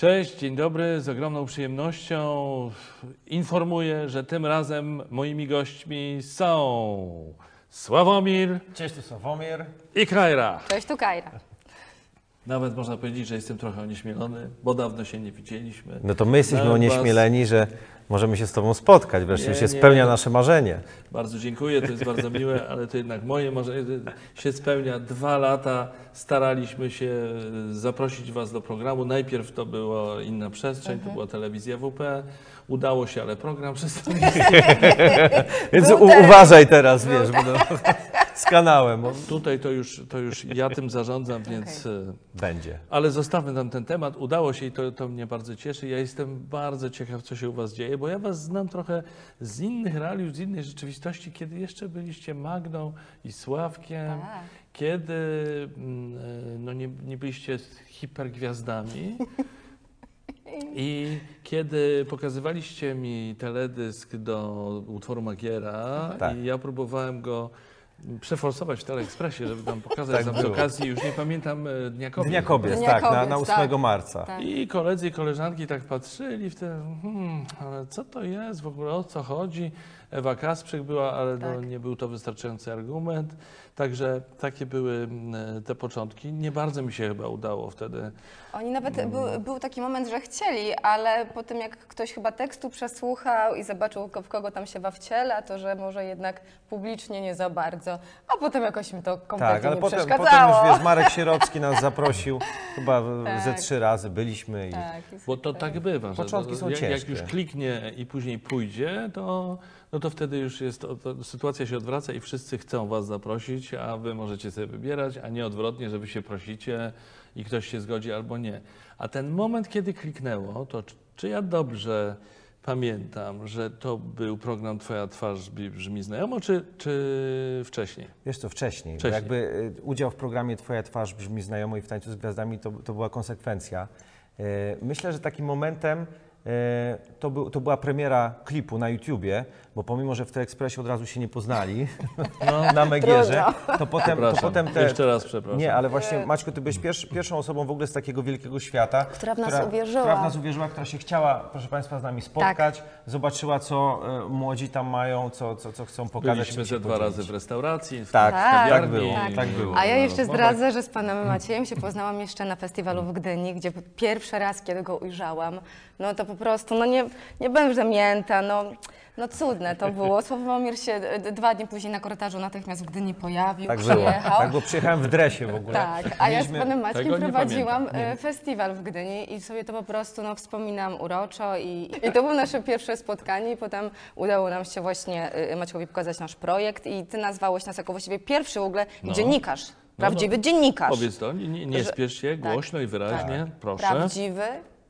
Cześć, dzień dobry. Z ogromną przyjemnością informuję, że tym razem moimi gośćmi są Sławomir Cześć, tu Sławomir. i Kajra. Cześć, tu Kajra. Nawet można powiedzieć, że jestem trochę onieśmielony, bo dawno się nie widzieliśmy. No to my jesteśmy was. onieśmieleni, że możemy się z Tobą spotkać. Wreszcie Nie, się nie. spełnia nasze marzenie. Bardzo dziękuję, to jest bardzo miłe, ale to jednak moje marzenie się spełnia. Dwa lata staraliśmy się zaprosić Was do programu. Najpierw to była inna przestrzeń, to była telewizja WP. Udało się, ale program przestał Więc uważaj teraz, wiesz, bo z kanałem. Tutaj to już, to już ja tym zarządzam, więc... e, Będzie. Ale zostawmy tam ten temat. Udało się i to, to mnie bardzo cieszy. Ja jestem bardzo ciekaw, co się u Was dzieje, bo ja Was znam trochę z innych realiów, z innej rzeczywistości, kiedy jeszcze byliście Magdą i Sławkiem, Tak. kiedy mm, e, no, nie, nie byliście hipergwiazdami. I kiedy pokazywaliście mi teledysk do utworu Magiera Tak. i ja próbowałem go przeforsować w Teleekspresie, żeby tam pokazać Tak tam z było. okazji, już nie pamiętam e, Dnia Kobiet. Dnia Kobiet, Dnia tak, na, Kobiet, na 8 tak. marca. Tak. I koledzy i koleżanki tak patrzyli w te, hmm, ale co to jest w ogóle, o co chodzi? Ewa Kasprzyk była, ale no, Tak. nie był to wystarczający argument. Także takie były mm, te początki. Nie bardzo mi się chyba udało wtedy. Oni nawet, był, był taki moment, że chcieli, ale po tym jak ktoś chyba tekstu przesłuchał i zobaczył, w kogo tam się wciela, to że może jednak publicznie nie za bardzo, a potem jakoś mi to kompletnie Tak, ale nie potem, potem przeszkadzało. już wiesz, Marek Sierocki nas zaprosił, chyba Tak. ze trzy razy byliśmy i tak, Bo to tak bywa, Początki są jak, jak ciężkie. już kliknie i później pójdzie, to, no to wtedy już jest, to, sytuacja się odwraca i wszyscy chcą was zaprosić, a wy możecie sobie wybierać, a nie odwrotnie, że wy się prosicie i ktoś się zgodzi albo nie. A ten moment, kiedy kliknęło, to czy, ja dobrze pamiętam, że to był program Twoja twarz brzmi- znajomo, czy, czy wcześniej? Wiesz co, wcześniej, Wcześniej. Jakby y, udział w programie Twoja twarz brzmi znajomo i w Tańcu z Gwiazdami to, to była konsekwencja. E, Myślę, że takim momentem to, był, to była premiera klipu na YouTubie, bo pomimo, że w Teleekspresie od razu się nie poznali na Megierze, to potem, to potem te... jeszcze raz przepraszam. Nie, ale właśnie Maćku, ty byłeś pierwszy, pierwszą osobą w ogóle z takiego wielkiego świata, Która w nas uwierzyła. Która w nas uwierzyła, która się chciała, proszę Państwa, z nami spotkać, zobaczyła, co e, młodzi tam mają, co, co, co chcą pokazać. Byliśmy ze dwa podzielić. razy w restauracji. w Tak, Tak, tak było, tak. tak było. A ja jeszcze zdradzę, że z panem Maciejem się poznałam jeszcze na festiwalu w Gdyni, gdzie pierwszy raz, kiedy go ujrzałam, no to po prostu, no nie, nie będę zamięta, no, no cudne to było. Sławomir się d- dwa dni później na korytarzu natychmiast w Gdyni pojawił, Tak było, przyjechał. tak, bo przyjechałem w dresie w ogóle. Tak, a ja z Mieliśmy- panem Maćkiem Tego nie prowadziłam pamiętam. e, festiwal w Gdyni i sobie to po prostu no, wspominam uroczo i, i to było nasze pierwsze spotkanie i potem udało nam się właśnie e, Maćkowi pokazać nasz projekt i ty nazwałeś nas jako właściwie pierwszy w ogóle No. dziennikarz, prawdziwy no. dziennikarz. Powiedz to, nie, nie, nie Że- spiesz się, tak, głośno i wyraźnie, proszę. Prawdziwy,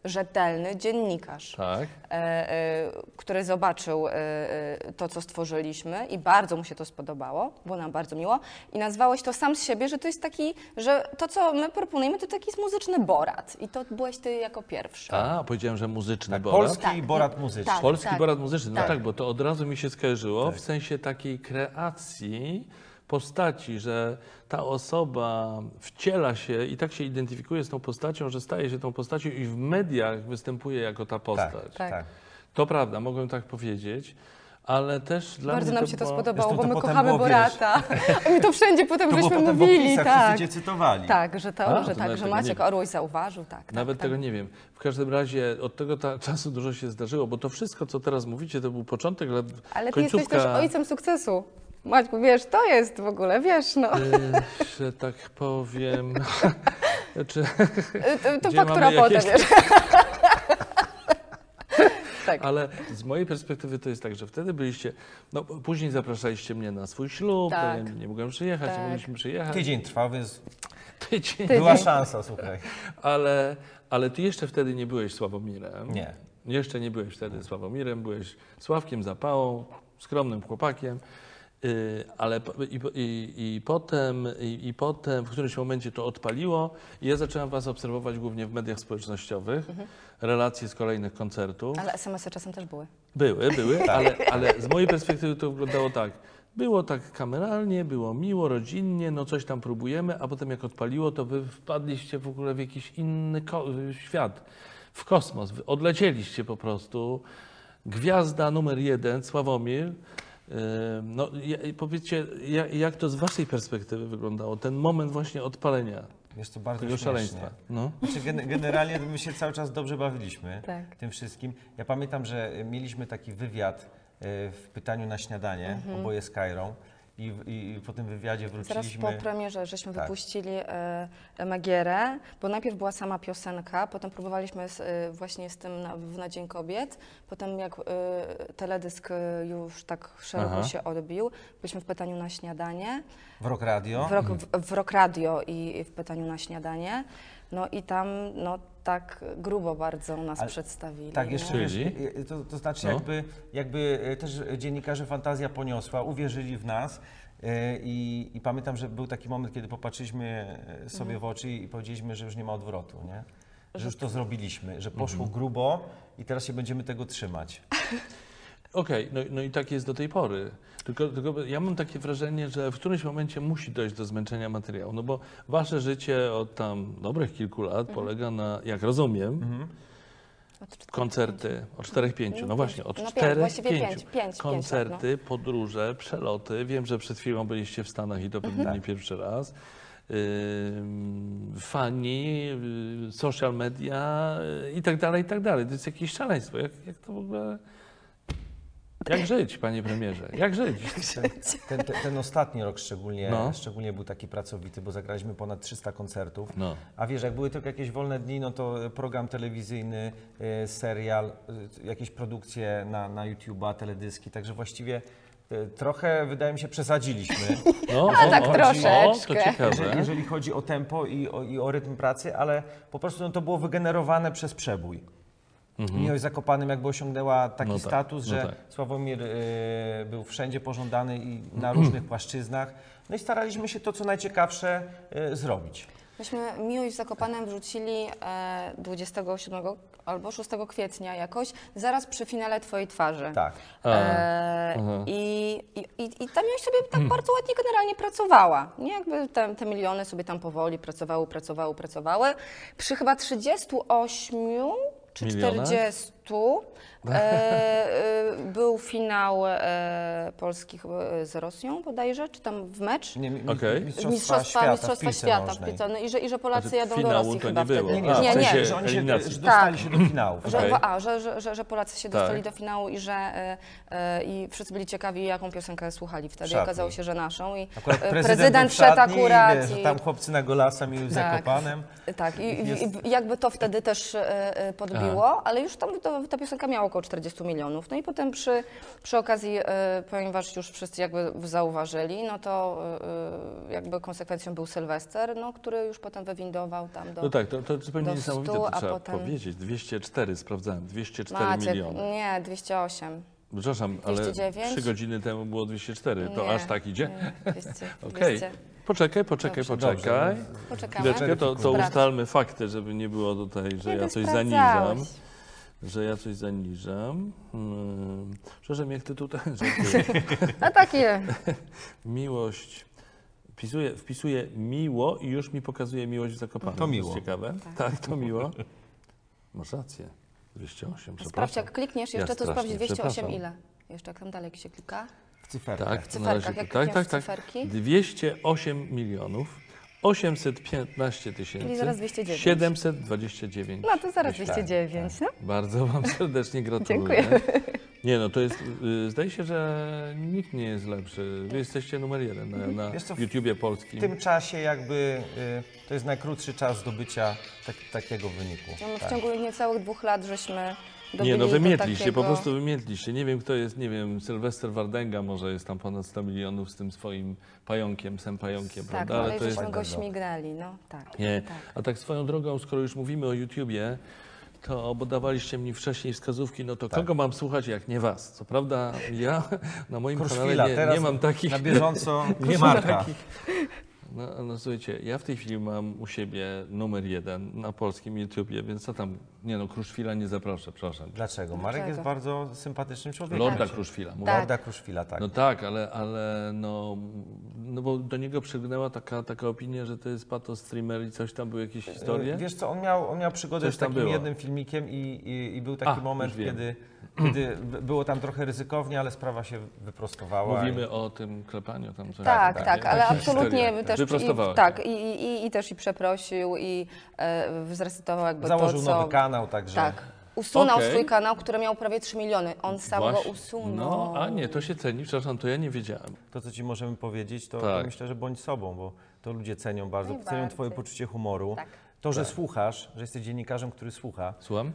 rzetelny dziennikarz. Tak. e, e, który zobaczył e, e, to, co stworzyliśmy i bardzo mu się to spodobało, było nam bardzo miło i nazwałeś to sam z siebie, że to jest taki, że to, co my proponujemy, to taki jest muzyczny borat i to byłeś ty jako pierwszy. A, powiedziałem, że muzyczny Tak, borat. polski Tak. borat muzyczny. Tak. Polski borat muzyczny, no tak. tak, bo to od razu mi się skojarzyło w sensie takiej kreacji postaci, że ta osoba wciela się i tak się identyfikuje z tą postacią, że staje się tą postacią i w mediach występuje jako ta Tak, postać. tak. Tak. To prawda, mogłem tak powiedzieć, ale też dla Bardzo mnie nam to się to było... spodobało, bo to my kochamy było, Borata. I my to wszędzie potem To żeśmy potem w mówili, tak. wszyscy cytowali. Tak, że, to, A, że, to tak, że Maciek. Orłoś zauważył, tak. Nawet tak, tego tak. nie wiem. W każdym razie od tego ta, czasu dużo się zdarzyło, bo to wszystko, co teraz mówicie, to był początek lat, Ale ty końcówka... jesteś też ojcem sukcesu. Maćku, wiesz, to jest w ogóle, wiesz, no. Y, że tak powiem. Czy, To, to Gdzie faktura potem, jakieś- wiesz. tak. ale z mojej perspektywy to jest tak, że wtedy byliście. No, później zapraszaliście mnie na swój ślub, Tak. to ja nie mogłem przyjechać, Tak. nie mogliśmy przyjechać. Tydzień trwał, więc Tydzień. była szansa, słuchaj. Ale, ale ty jeszcze wtedy nie byłeś Sławomirem. Nie. Jeszcze nie byłeś wtedy Sławomirem, byłeś Sławkiem Zapałą, skromnym chłopakiem. Y, ale i, i, i, potem, i, i potem w którymś momencie to odpaliło i ja zacząłem was obserwować głównie w mediach społecznościowych, relacje z kolejnych koncertów. Ale SMS-y czasem też były. Były, były, ale, ale z mojej perspektywy to wyglądało tak. Było tak kameralnie, było miło, rodzinnie, no coś tam próbujemy, a potem jak odpaliło, to wy wpadliście w ogóle w jakiś inny świat. w kosmos. Wy Odlecieliście po prostu. Gwiazda numer jeden, Sławomir. No, powiedzcie, jak, jak to z waszej perspektywy wyglądało? Ten moment właśnie odpalenia Jest to bardzo tego szaleństwa. No. Znaczy, gen- generalnie my się cały czas dobrze bawiliśmy Tak. tym wszystkim. Ja pamiętam, że mieliśmy taki wywiad e, w pytaniu na śniadanie, oboje z Kairą i, i, po tym wywiadzie Zaraz wróciliśmy. po premierze żeśmy Tak. wypuścili e, Magierę, bo najpierw była sama piosenka, potem próbowaliśmy z, e, właśnie z tym na, w Na Dzień Kobiet, potem jak e, teledysk e, już tak szeroko Aha. się odbił, byliśmy w pytaniu na śniadanie, w Rock Radio. w, rock, w, w Rock Radio i, i w pytaniu na śniadanie, no i tam no tak grubo bardzo nas Ale- przedstawili. Tak, jeszcze Czyli? wiesz, e, to, to znaczy No. jakby, jakby e, też dziennikarze fantazja poniosła, uwierzyli w nas i, i pamiętam, że był taki moment, kiedy popatrzyliśmy sobie Mhm. w oczy i powiedzieliśmy, że już nie ma odwrotu, nie? Że już to zrobiliśmy, że poszło Mhm. grubo i teraz się będziemy tego trzymać. Okej, no, no i tak jest do tej pory. Tylko, tylko ja mam takie wrażenie, że w którymś momencie musi dojść do zmęczenia materiału, no bo wasze życie od tam dobrych kilku lat Mhm. polega na, jak rozumiem, Od czterech, koncerty o 4-5, no No właśnie, od No pięć, właściwie 4-5. pięć, pięć, pięć lat, Koncerty, podróże, przeloty. Wiem, że przed chwilą byliście w Stanach i to pewnie Mhm. nie pierwszy raz. Fani, y, social media y, i tak dalej, i tak dalej. To jest jakieś szaleństwo. Jak, jak to w ogóle... Jak żyć, panie premierze? Jak żyć? Ten, ten, ten ostatni rok szczególnie, No. szczególnie był taki pracowity, bo zagraliśmy ponad 300 koncertów. No. A wiesz, jak były tylko jakieś wolne dni, no to program telewizyjny, e, serial, e, jakieś produkcje na, na YouTube'a, teledyski, także właściwie e, trochę, wydaje mi się, przesadziliśmy, No, A tak troszeczkę. O, to ciekawe. jeżeli, jeżeli chodzi o tempo i o, i o rytm pracy, ale po prostu no, to było wygenerowane przez przebój. Miłość Zakopanym jakby osiągnęła taki Mhm. No tak, status, no że tak. Sławomir e, był wszędzie pożądany i na różnych płaszczyznach. No i staraliśmy się to, co najciekawsze, e, zrobić. Myśmy Miłość Zakopanem wrzucili e, 27 albo 6 kwietnia jakoś, zaraz przy finale Twojej twarzy. Tak. E, i, i, i, I ta miłość sobie tak bardzo ładnie generalnie pracowała. Nie jakby te, te miliony sobie tam powoli pracowały, pracowały, pracowały. Przy chyba 38 czy Milionach? 40 e, e, był finał e, Polski chyba e, z Rosją bodajże, czy tam w mecz? Nie, mi, Okej. mistrzostwa, Mistrzostwa, świata, mistrzostwa w świata w piłce. No i, że, I że Polacy Znaczy, jadą do Rosji to chyba nie było. wtedy. Nie, nie, A, nie, w nie. sensie, nie. że oni się że dostali Tak. się do finału. Że, a, że, że, że, Polacy się dostali Tak. do finału i że e, e, i wszyscy byli ciekawi, jaką piosenkę słuchali wtedy. szatni. Okazało się, że naszą. I Akurat prezydent, prezydent szedł akurat. I, wiesz, i- tam chłopcy na golasa mieli Tak. zakopanem. tak, i, i, Jest- i jakby to wtedy też e, podbiło, ale już tam to, ta piosenka miała około 40 milionów. No i potem przy, przy okazji, e, ponieważ już wszyscy jakby zauważyli, no to e, jakby konsekwencją był Sylwester, no, który już potem wywindował tam do... No tak, to, to zupełnie niesamowite, to trzeba potem- powiedzieć. 204, sprawdzałem, 204 Maciek, miliony. nie, 208. Przepraszam, ale 209? 3 godziny temu było 204, to Nie, aż tak idzie? Nie, 200, Okej, 200. poczekaj, poczekaj, Dobrze. poczekaj. Chwileczkę, to, to ustalmy fakty, żeby nie było tutaj, że Kiedy ja coś zaniżam. Że ja coś zaniżam. Hmm. Przepraszam, jak ty tutaj... żartuję. A takie. Miłość. Wpisuję, wpisuję miło i już mi pokazuje miłość w Zakopanem. To jest miło. ciekawe. Tak. to miło. Masz rację. 208, Sprawdź, jak klikniesz Ja jeszcze, to sprawdź strasznie 208 przepraszam. ile. Jeszcze jak tam dalej się klika. W cyferkach. Tak, W to na razie cyferkach, jak tak, tak, tak. cyferki. 208 milionów 815 tysięcy. Czyli zaraz 209. 729. No to zaraz tysięcy. 209, no. Bardzo Wam serdecznie gratuluję. Dziękuję. Nie no, to jest, y, zdaje się, że nikt nie jest lepszy. Wy jesteście numer jeden na, na Wiesz co, w YouTubie W polskim. tym czasie jakby y, to jest najkrótszy czas zdobycia tak, takiego wyniku. No my w Tak. ciągu niecałych dwóch lat żeśmy Nie no, wymietliście, takiego... po prostu wymietliście. Nie wiem, kto jest, nie wiem, Sylwester Wardęga może jest tam ponad 100 milionów z tym swoim pająkiem, psem pająkiem, Tak, prawda? no, ale to jest... żeśmy go tak bardzo. śmignęli, no tak. Nie. tak. A tak swoją drogą, skoro już mówimy o YouTubie, to bo dawaliście mi wcześniej wskazówki, no to Tak. kogo mam słuchać, jak nie was? Co prawda ja na moim Kruszwila, kanale nie, nie mam takich... Na bieżąco Nie mam takich... No, no słuchajcie, ja w tej chwili mam u siebie numer jeden na polskim YouTubie, więc co tam, nie no, Kruszwila nie zaproszę, proszę. Dlaczego? Marek Dlaczego? jest bardzo sympatycznym człowiekiem. Lorda Kruszwila, mówię. Tak. Lorda Kruszwila, tak. No tak, ale, ale no, no bo do niego przygnęła taka, taka opinia, że to jest pato streamer i coś tam były jakieś historie. E, Wiesz co, on miał, on miał przygodę Coś z tam takim było. jednym filmikiem i, i, i był taki A, moment, już wiem. kiedy, kiedy b- było tam trochę ryzykownie, ale sprawa się wyprostowała. Mówimy o tym klepaniu tam coś. Tak, tak, tak, nie? ale absolutnie historie. też Wyprostowałeś. i, tak, i, i, i też i przeprosił i e, zresetował jakby Założył to, co... nowy kanał, także... Tak. Usunął Okej. swój kanał, który miał prawie 3 miliony. On sam Właśnie. go usunął. No, a nie, to się ceni, przepraszam, to ja nie wiedziałem. To, co ci możemy powiedzieć, to, to Tak. myślę, że bądź sobą, bo to ludzie cenią bardzo. Cenią Najbardziej. twoje poczucie humoru. Tak. To, że słuchasz, że jesteś dziennikarzem, który słucha. Słucham?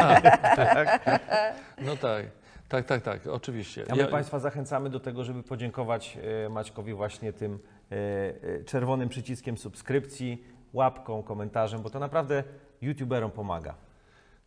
A, no tak, tak, tak, tak, oczywiście. A my Ja- Państwa zachęcamy do tego, żeby podziękować e, Maćkowi właśnie tym czerwonym przyciskiem subskrypcji, łapką, komentarzem, bo to naprawdę youtuberom pomaga.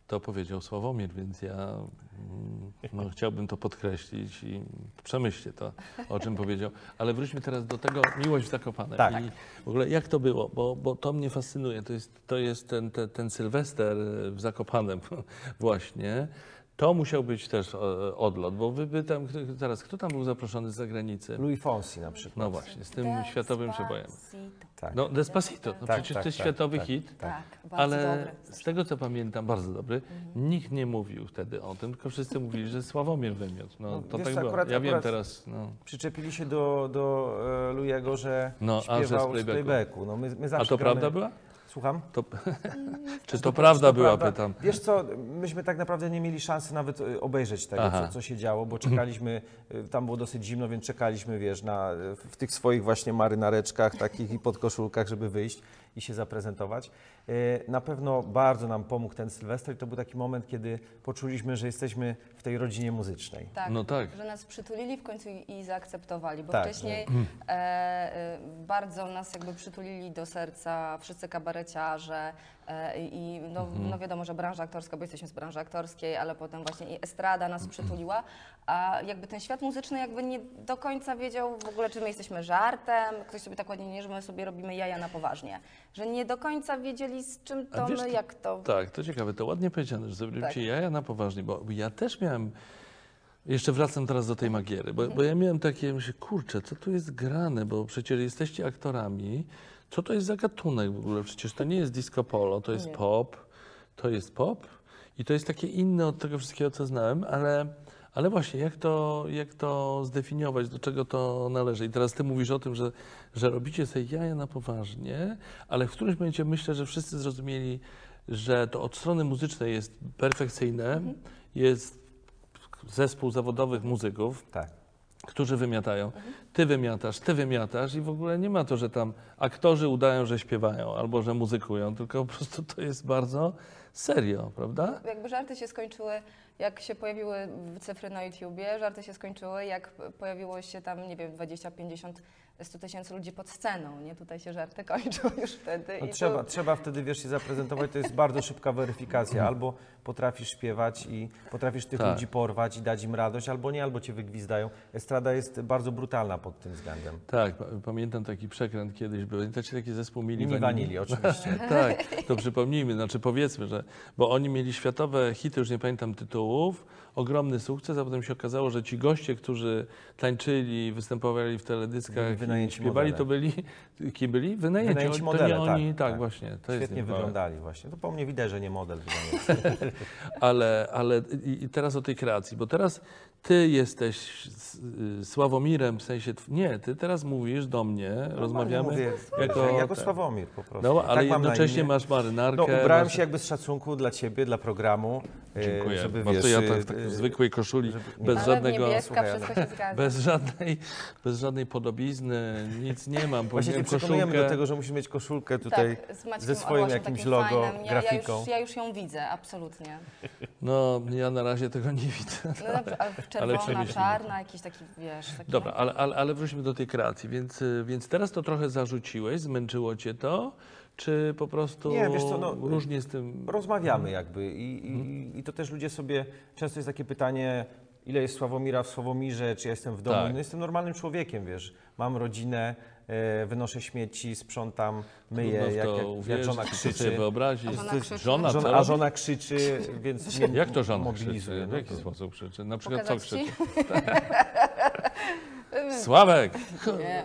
To powiedział Sławomir, więc ja mm, no, chciałbym to podkreślić i przemyślcie to, o czym powiedział. Ale wróćmy teraz do tego miłość w Zakopanem. Tak. I w ogóle jak to było, bo, bo to mnie fascynuje. To jest, to jest ten, ten, ten Sylwester w Zakopanem właśnie. To musiał być też e, odlot, bo wy, wy tam, kto- zaraz, kto tam był zaproszony z zagranicy? Louis Fonsi na przykład. No właśnie, z tym światowym przebojem. Despacito. Tak. No Despacito, no Tak, przecież tak, to jest tak, światowy tak, hit. Tak, bardzo Ale dobry. z tego co pamiętam, bardzo dobry, nikt nie mówił wtedy o tym, tylko wszyscy mówili, że Sławomir wymiot. No No, to wiesz tak co, było. akurat- ja wiem akurat- teraz, no. Przyczepili się do, do e, Louiego, że No, a, że z śpiewał z playbacku. playbacku. No, my, my zawsze A to gramy... prawda była? Słucham? To, czy to prawda była, prawda. pytam. Wiesz co, myśmy tak naprawdę nie mieli szansy nawet e, obejrzeć tego, co, co się działo, bo czekaliśmy, e, tam było dosyć zimno, więc czekaliśmy, wiesz, na, w tych swoich właśnie marynareczkach takich i podkoszulkach, żeby wyjść i się zaprezentować. E, Na pewno bardzo nam pomógł ten Sylwester i to był taki moment, kiedy poczuliśmy, że jesteśmy w tej rodzinie muzycznej. Tak, No tak. że nas przytulili w końcu i, zaakceptowali, bo Tak, wcześniej e, e, bardzo nas jakby przytulili do serca wszyscy kabareciarze i no, Mhm. no wiadomo, że branża aktorska, bo jesteśmy z branży aktorskiej, ale potem właśnie i estrada nas przytuliła, a jakby ten świat muzyczny jakby nie do końca wiedział w ogóle, czy my jesteśmy żartem, ktoś sobie tak ładnie nie, że my sobie robimy jaja na poważnie, że nie do końca wiedzieli z czym to wiesz, my, jak to... Tak, to ciekawe, to ładnie powiedziane, że zrobiliście Tak. jaja na poważnie, bo ja też miałem, jeszcze wracam teraz do tej Magiery, bo, bo ja miałem takie, myślę, kurczę, co tu jest grane, bo przecież jesteście aktorami, co to jest za gatunek w ogóle, przecież to nie jest disco polo, to jest Nie. pop, to jest pop i to jest takie inne od tego wszystkiego, co znałem, ale, ale właśnie, jak to, jak to zdefiniować, do czego to należy? I teraz ty mówisz o tym, że, że robicie sobie jaja na poważnie, ale w którymś momencie myślę, że wszyscy zrozumieli, że to od strony muzycznej jest perfekcyjne, jest zespół zawodowych muzyków, Tak. Którzy wymiatają. Ty wymiatasz, ty wymiatasz i w ogóle nie ma to, że tam aktorzy udają, że śpiewają albo że muzykują, tylko po prostu to jest bardzo serio, prawda? Jakby żarty się skończyły, jak się pojawiły cyfry na YouTubie, żarty się skończyły, jak pojawiło się tam, nie wiem, 20, 50, 100 tysięcy ludzi pod sceną, nie? Tutaj się żarty kończą już wtedy. No i trzeba, to, trzeba wtedy, wiesz, się zaprezentować, to jest bardzo szybka weryfikacja. Albo potrafisz śpiewać i potrafisz tych Tak. ludzi porwać i dać im radość, albo nie, albo cię wygwizdają. Estrada jest bardzo brutalna pod tym względem. Tak, pa- pamiętam taki przekręt kiedyś był. Pamiętacie taki zespół Mili, Mini Vanilli, oczywiście. tak, to przypomnijmy, znaczy powiedzmy, że, bo oni mieli światowe hity, już nie pamiętam tytułów, ogromny sukces, a potem się okazało, że ci goście, którzy tańczyli, występowali w teledyskach i wynajęci śpiewali, modele. to byli, kim byli? Wynajęci, Wynajęci to modele, nie oni, tak, tak, tak. właśnie. To Świetnie wyglądali właśnie. To po mnie widać, że nie model. Ale, ale i teraz o tej kreacji, bo teraz ty jesteś y, Sławomirem, w sensie, nie, ty teraz mówisz do mnie, rozmawiamy Mówię, jako, jako ten- Sławomir po prostu. No, ale Tak mam na jednocześnie masz marynarkę. No, ubrałem masz... się jakby z szacunku dla ciebie, dla programu. e, Dziękuję. Żeby, wiesz, ja e, tak, tak w zwykłej koszuli, żeby- nie. bez ale żadnego, niebieska, słuchaj, ale- bez żadnej, bez żadnej podobizny, nic nie mam. Właśnie cię przekonujemy koszulkę. do tego, że musisz mieć koszulkę tutaj tak, z Maćkiem ze swoim Orłaszem, jakimś logo, fajnym. Ja, ja, grafiką. już, ja już ją widzę, absolutnie. No, ja na razie tego nie widzę. No, dobrze, ale czerwona, przemyślimy. czarna, jakiś taki, wiesz... Taki Dobra, ale, ale, ale wróćmy do tej kreacji, więc, y, więc teraz to trochę zarzuciłeś, zmęczyło cię to, czy po prostu Nie, wiesz co, no, różnie z tym... Rozmawiamy jakby i, i, i to też ludzie sobie, często jest takie pytanie, ile jest Sławomira w Sławomirze, czy ja jestem w domu. Tak. No jestem normalnym człowiekiem, wiesz, mam rodzinę, wynoszę śmieci, sprzątam, myję, Trudno w jak, to jak, jak żona uwierzyć, sobie krzyczy. wyobrazić. A żona To jest krzyczy? Żona, co Żona, a robi? żona krzyczy, więc mnie Jak to żona mobilizuje. krzyczy? W no jaki to- sposób krzyczy? Na przykład co Pokazać ci? krzyczy? Sławek! Nie,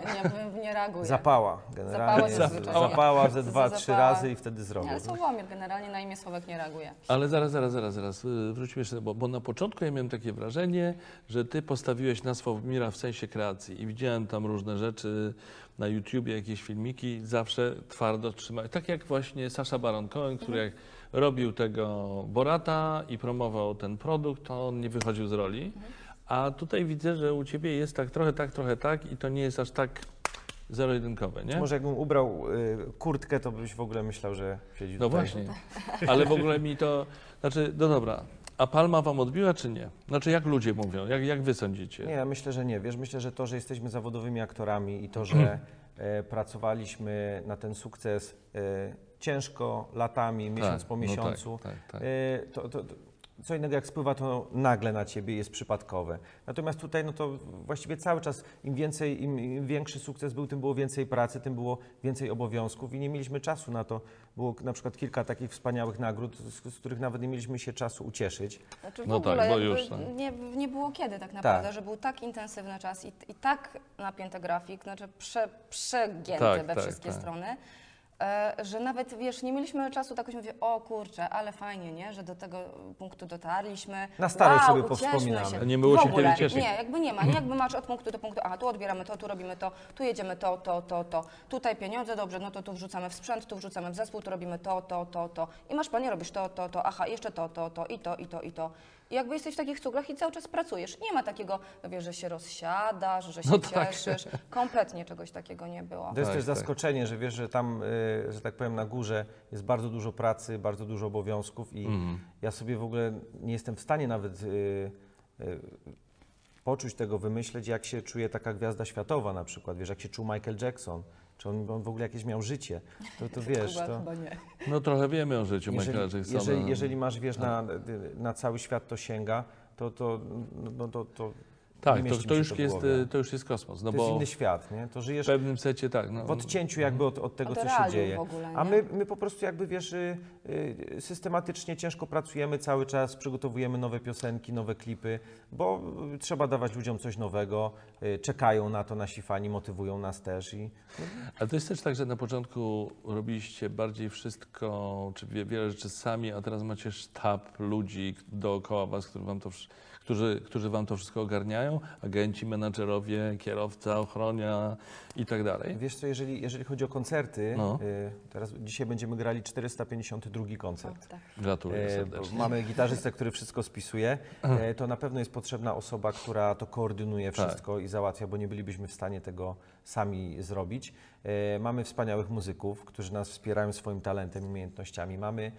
nie, nie reaguje. Zapała generalnie. Zapała ze dwa, trzy Zapała. razy i wtedy zrobię. Ale Sławomir generalnie na imię Sławek nie reaguje. Ale zaraz, zaraz, zaraz, zaraz. y, Wróćmy jeszcze, bo, bo na początku ja miałem takie wrażenie, że ty postawiłeś na Sławomira w sensie kreacji i widziałem tam różne rzeczy na YouTubie, jakieś filmiki, zawsze twardo trzymałeś. Tak jak właśnie Sasha Baron Cohen, który jak robił tego Borata i promował ten produkt, to on nie wychodził z roli. A tutaj widzę, że u ciebie jest tak trochę tak, trochę tak i to nie jest aż tak zero-jedynkowe, nie? Może jakbym ubrał y, kurtkę, to byś w ogóle myślał, że siedzi No tutaj. właśnie. Ale w ogóle mi to. Znaczy, no dobra. A palma wam odbiła, czy nie? Znaczy, jak ludzie mówią? Jak, jak wy sądzicie? Nie, ja myślę, że nie. Wiesz, myślę, że to, że jesteśmy zawodowymi aktorami i to, że e, pracowaliśmy na ten sukces e, ciężko, latami, miesiąc Tak, po no tak, miesiącu, tak, tak. e, to, to, to co innego jak spływa to nagle na ciebie jest przypadkowe. Natomiast tutaj no to właściwie cały czas im więcej, im, im większy sukces był, tym było więcej pracy, tym było więcej obowiązków i nie mieliśmy czasu na to. Było na przykład kilka takich wspaniałych nagród, z, z których nawet nie mieliśmy się czasu ucieszyć. Znaczy w No tak, ogóle bo jakby już, no. nie, nie było kiedy tak naprawdę, Tak. że był tak intensywny czas i, i tak napięty grafik, znaczy prze, przegięty Tak, we tak, wszystkie tak. strony, że nawet, wiesz, nie mieliśmy czasu tak mówię, o kurczę, ale fajnie, nie, że do tego punktu dotarliśmy. Na starość wow, sobie powspominamy. Się. A nie było się kiedy cieszyć. Nie, jakby nie ma, nie, jakby masz od punktu do punktu, aha, tu odbieramy to, tu robimy to, tu jedziemy to, to, to, to, tutaj pieniądze, dobrze, no to tu wrzucamy w sprzęt, tu wrzucamy w zespół, tu robimy to, to, to, to i masz panie, robisz to, to, to, aha, jeszcze to, to, to i to, i to, i to. I jakby jesteś w takich cuglach i cały czas pracujesz. Nie ma takiego, wiesz, że się rozsiadasz, że się No tak. cieszysz. Kompletnie czegoś takiego nie było. To jest Tak, też tak. zaskoczenie, że wiesz, że tam, y, że tak powiem, na górze jest bardzo dużo pracy, bardzo dużo obowiązków i Mhm. ja sobie w ogóle nie jestem w stanie nawet y, y, poczuć tego, wymyśleć, jak się czuje taka gwiazda światowa na przykład, wiesz, jak się czuł Michael Jackson, czy on, on w ogóle jakieś miał życie, to, to wiesz, Chyba, to... chyba nie. No trochę wiemy o życiu Jeżeli, Michaela Jacksona. jeżeli, jeżeli masz, wiesz, na, na cały świat to sięga, to, to, no, to, to nie tak, to, to, już w jest, głowie. y, to już jest kosmos. No to jest bo inny świat, nie? To w żyjesz pewnym secie tak. No, w odcięciu jakby od, od tego, Od co się dzieje. w ogóle, A my, my po prostu jakby, wiesz, y, y, systematycznie ciężko pracujemy cały czas, przygotowujemy nowe piosenki, nowe klipy, bo trzeba dawać ludziom coś nowego, czekają na to nasi fani, motywują nas też i Ale to jest też tak, że na początku robiliście bardziej wszystko, czy wie- wiele rzeczy sami, a teraz macie sztab ludzi dookoła was, którzy wam to, wsz- którzy, którzy wam to wszystko ogarniają, agenci, menadżerowie, kierowca, ochronia i tak dalej. wiesz co, jeżeli, jeżeli chodzi o koncerty, No. y, teraz dzisiaj będziemy grali 452 koncert. O, tak. Gratuluję E, serdecznie. Mamy gitarzystę, który wszystko spisuje. E, To na pewno jest potrzebna osoba, która to koordynuje Tak. wszystko i załatwia, bo nie bylibyśmy w stanie tego sami zrobić. Mamy wspaniałych muzyków, którzy nas wspierają swoim talentem i umiejętnościami. Mamy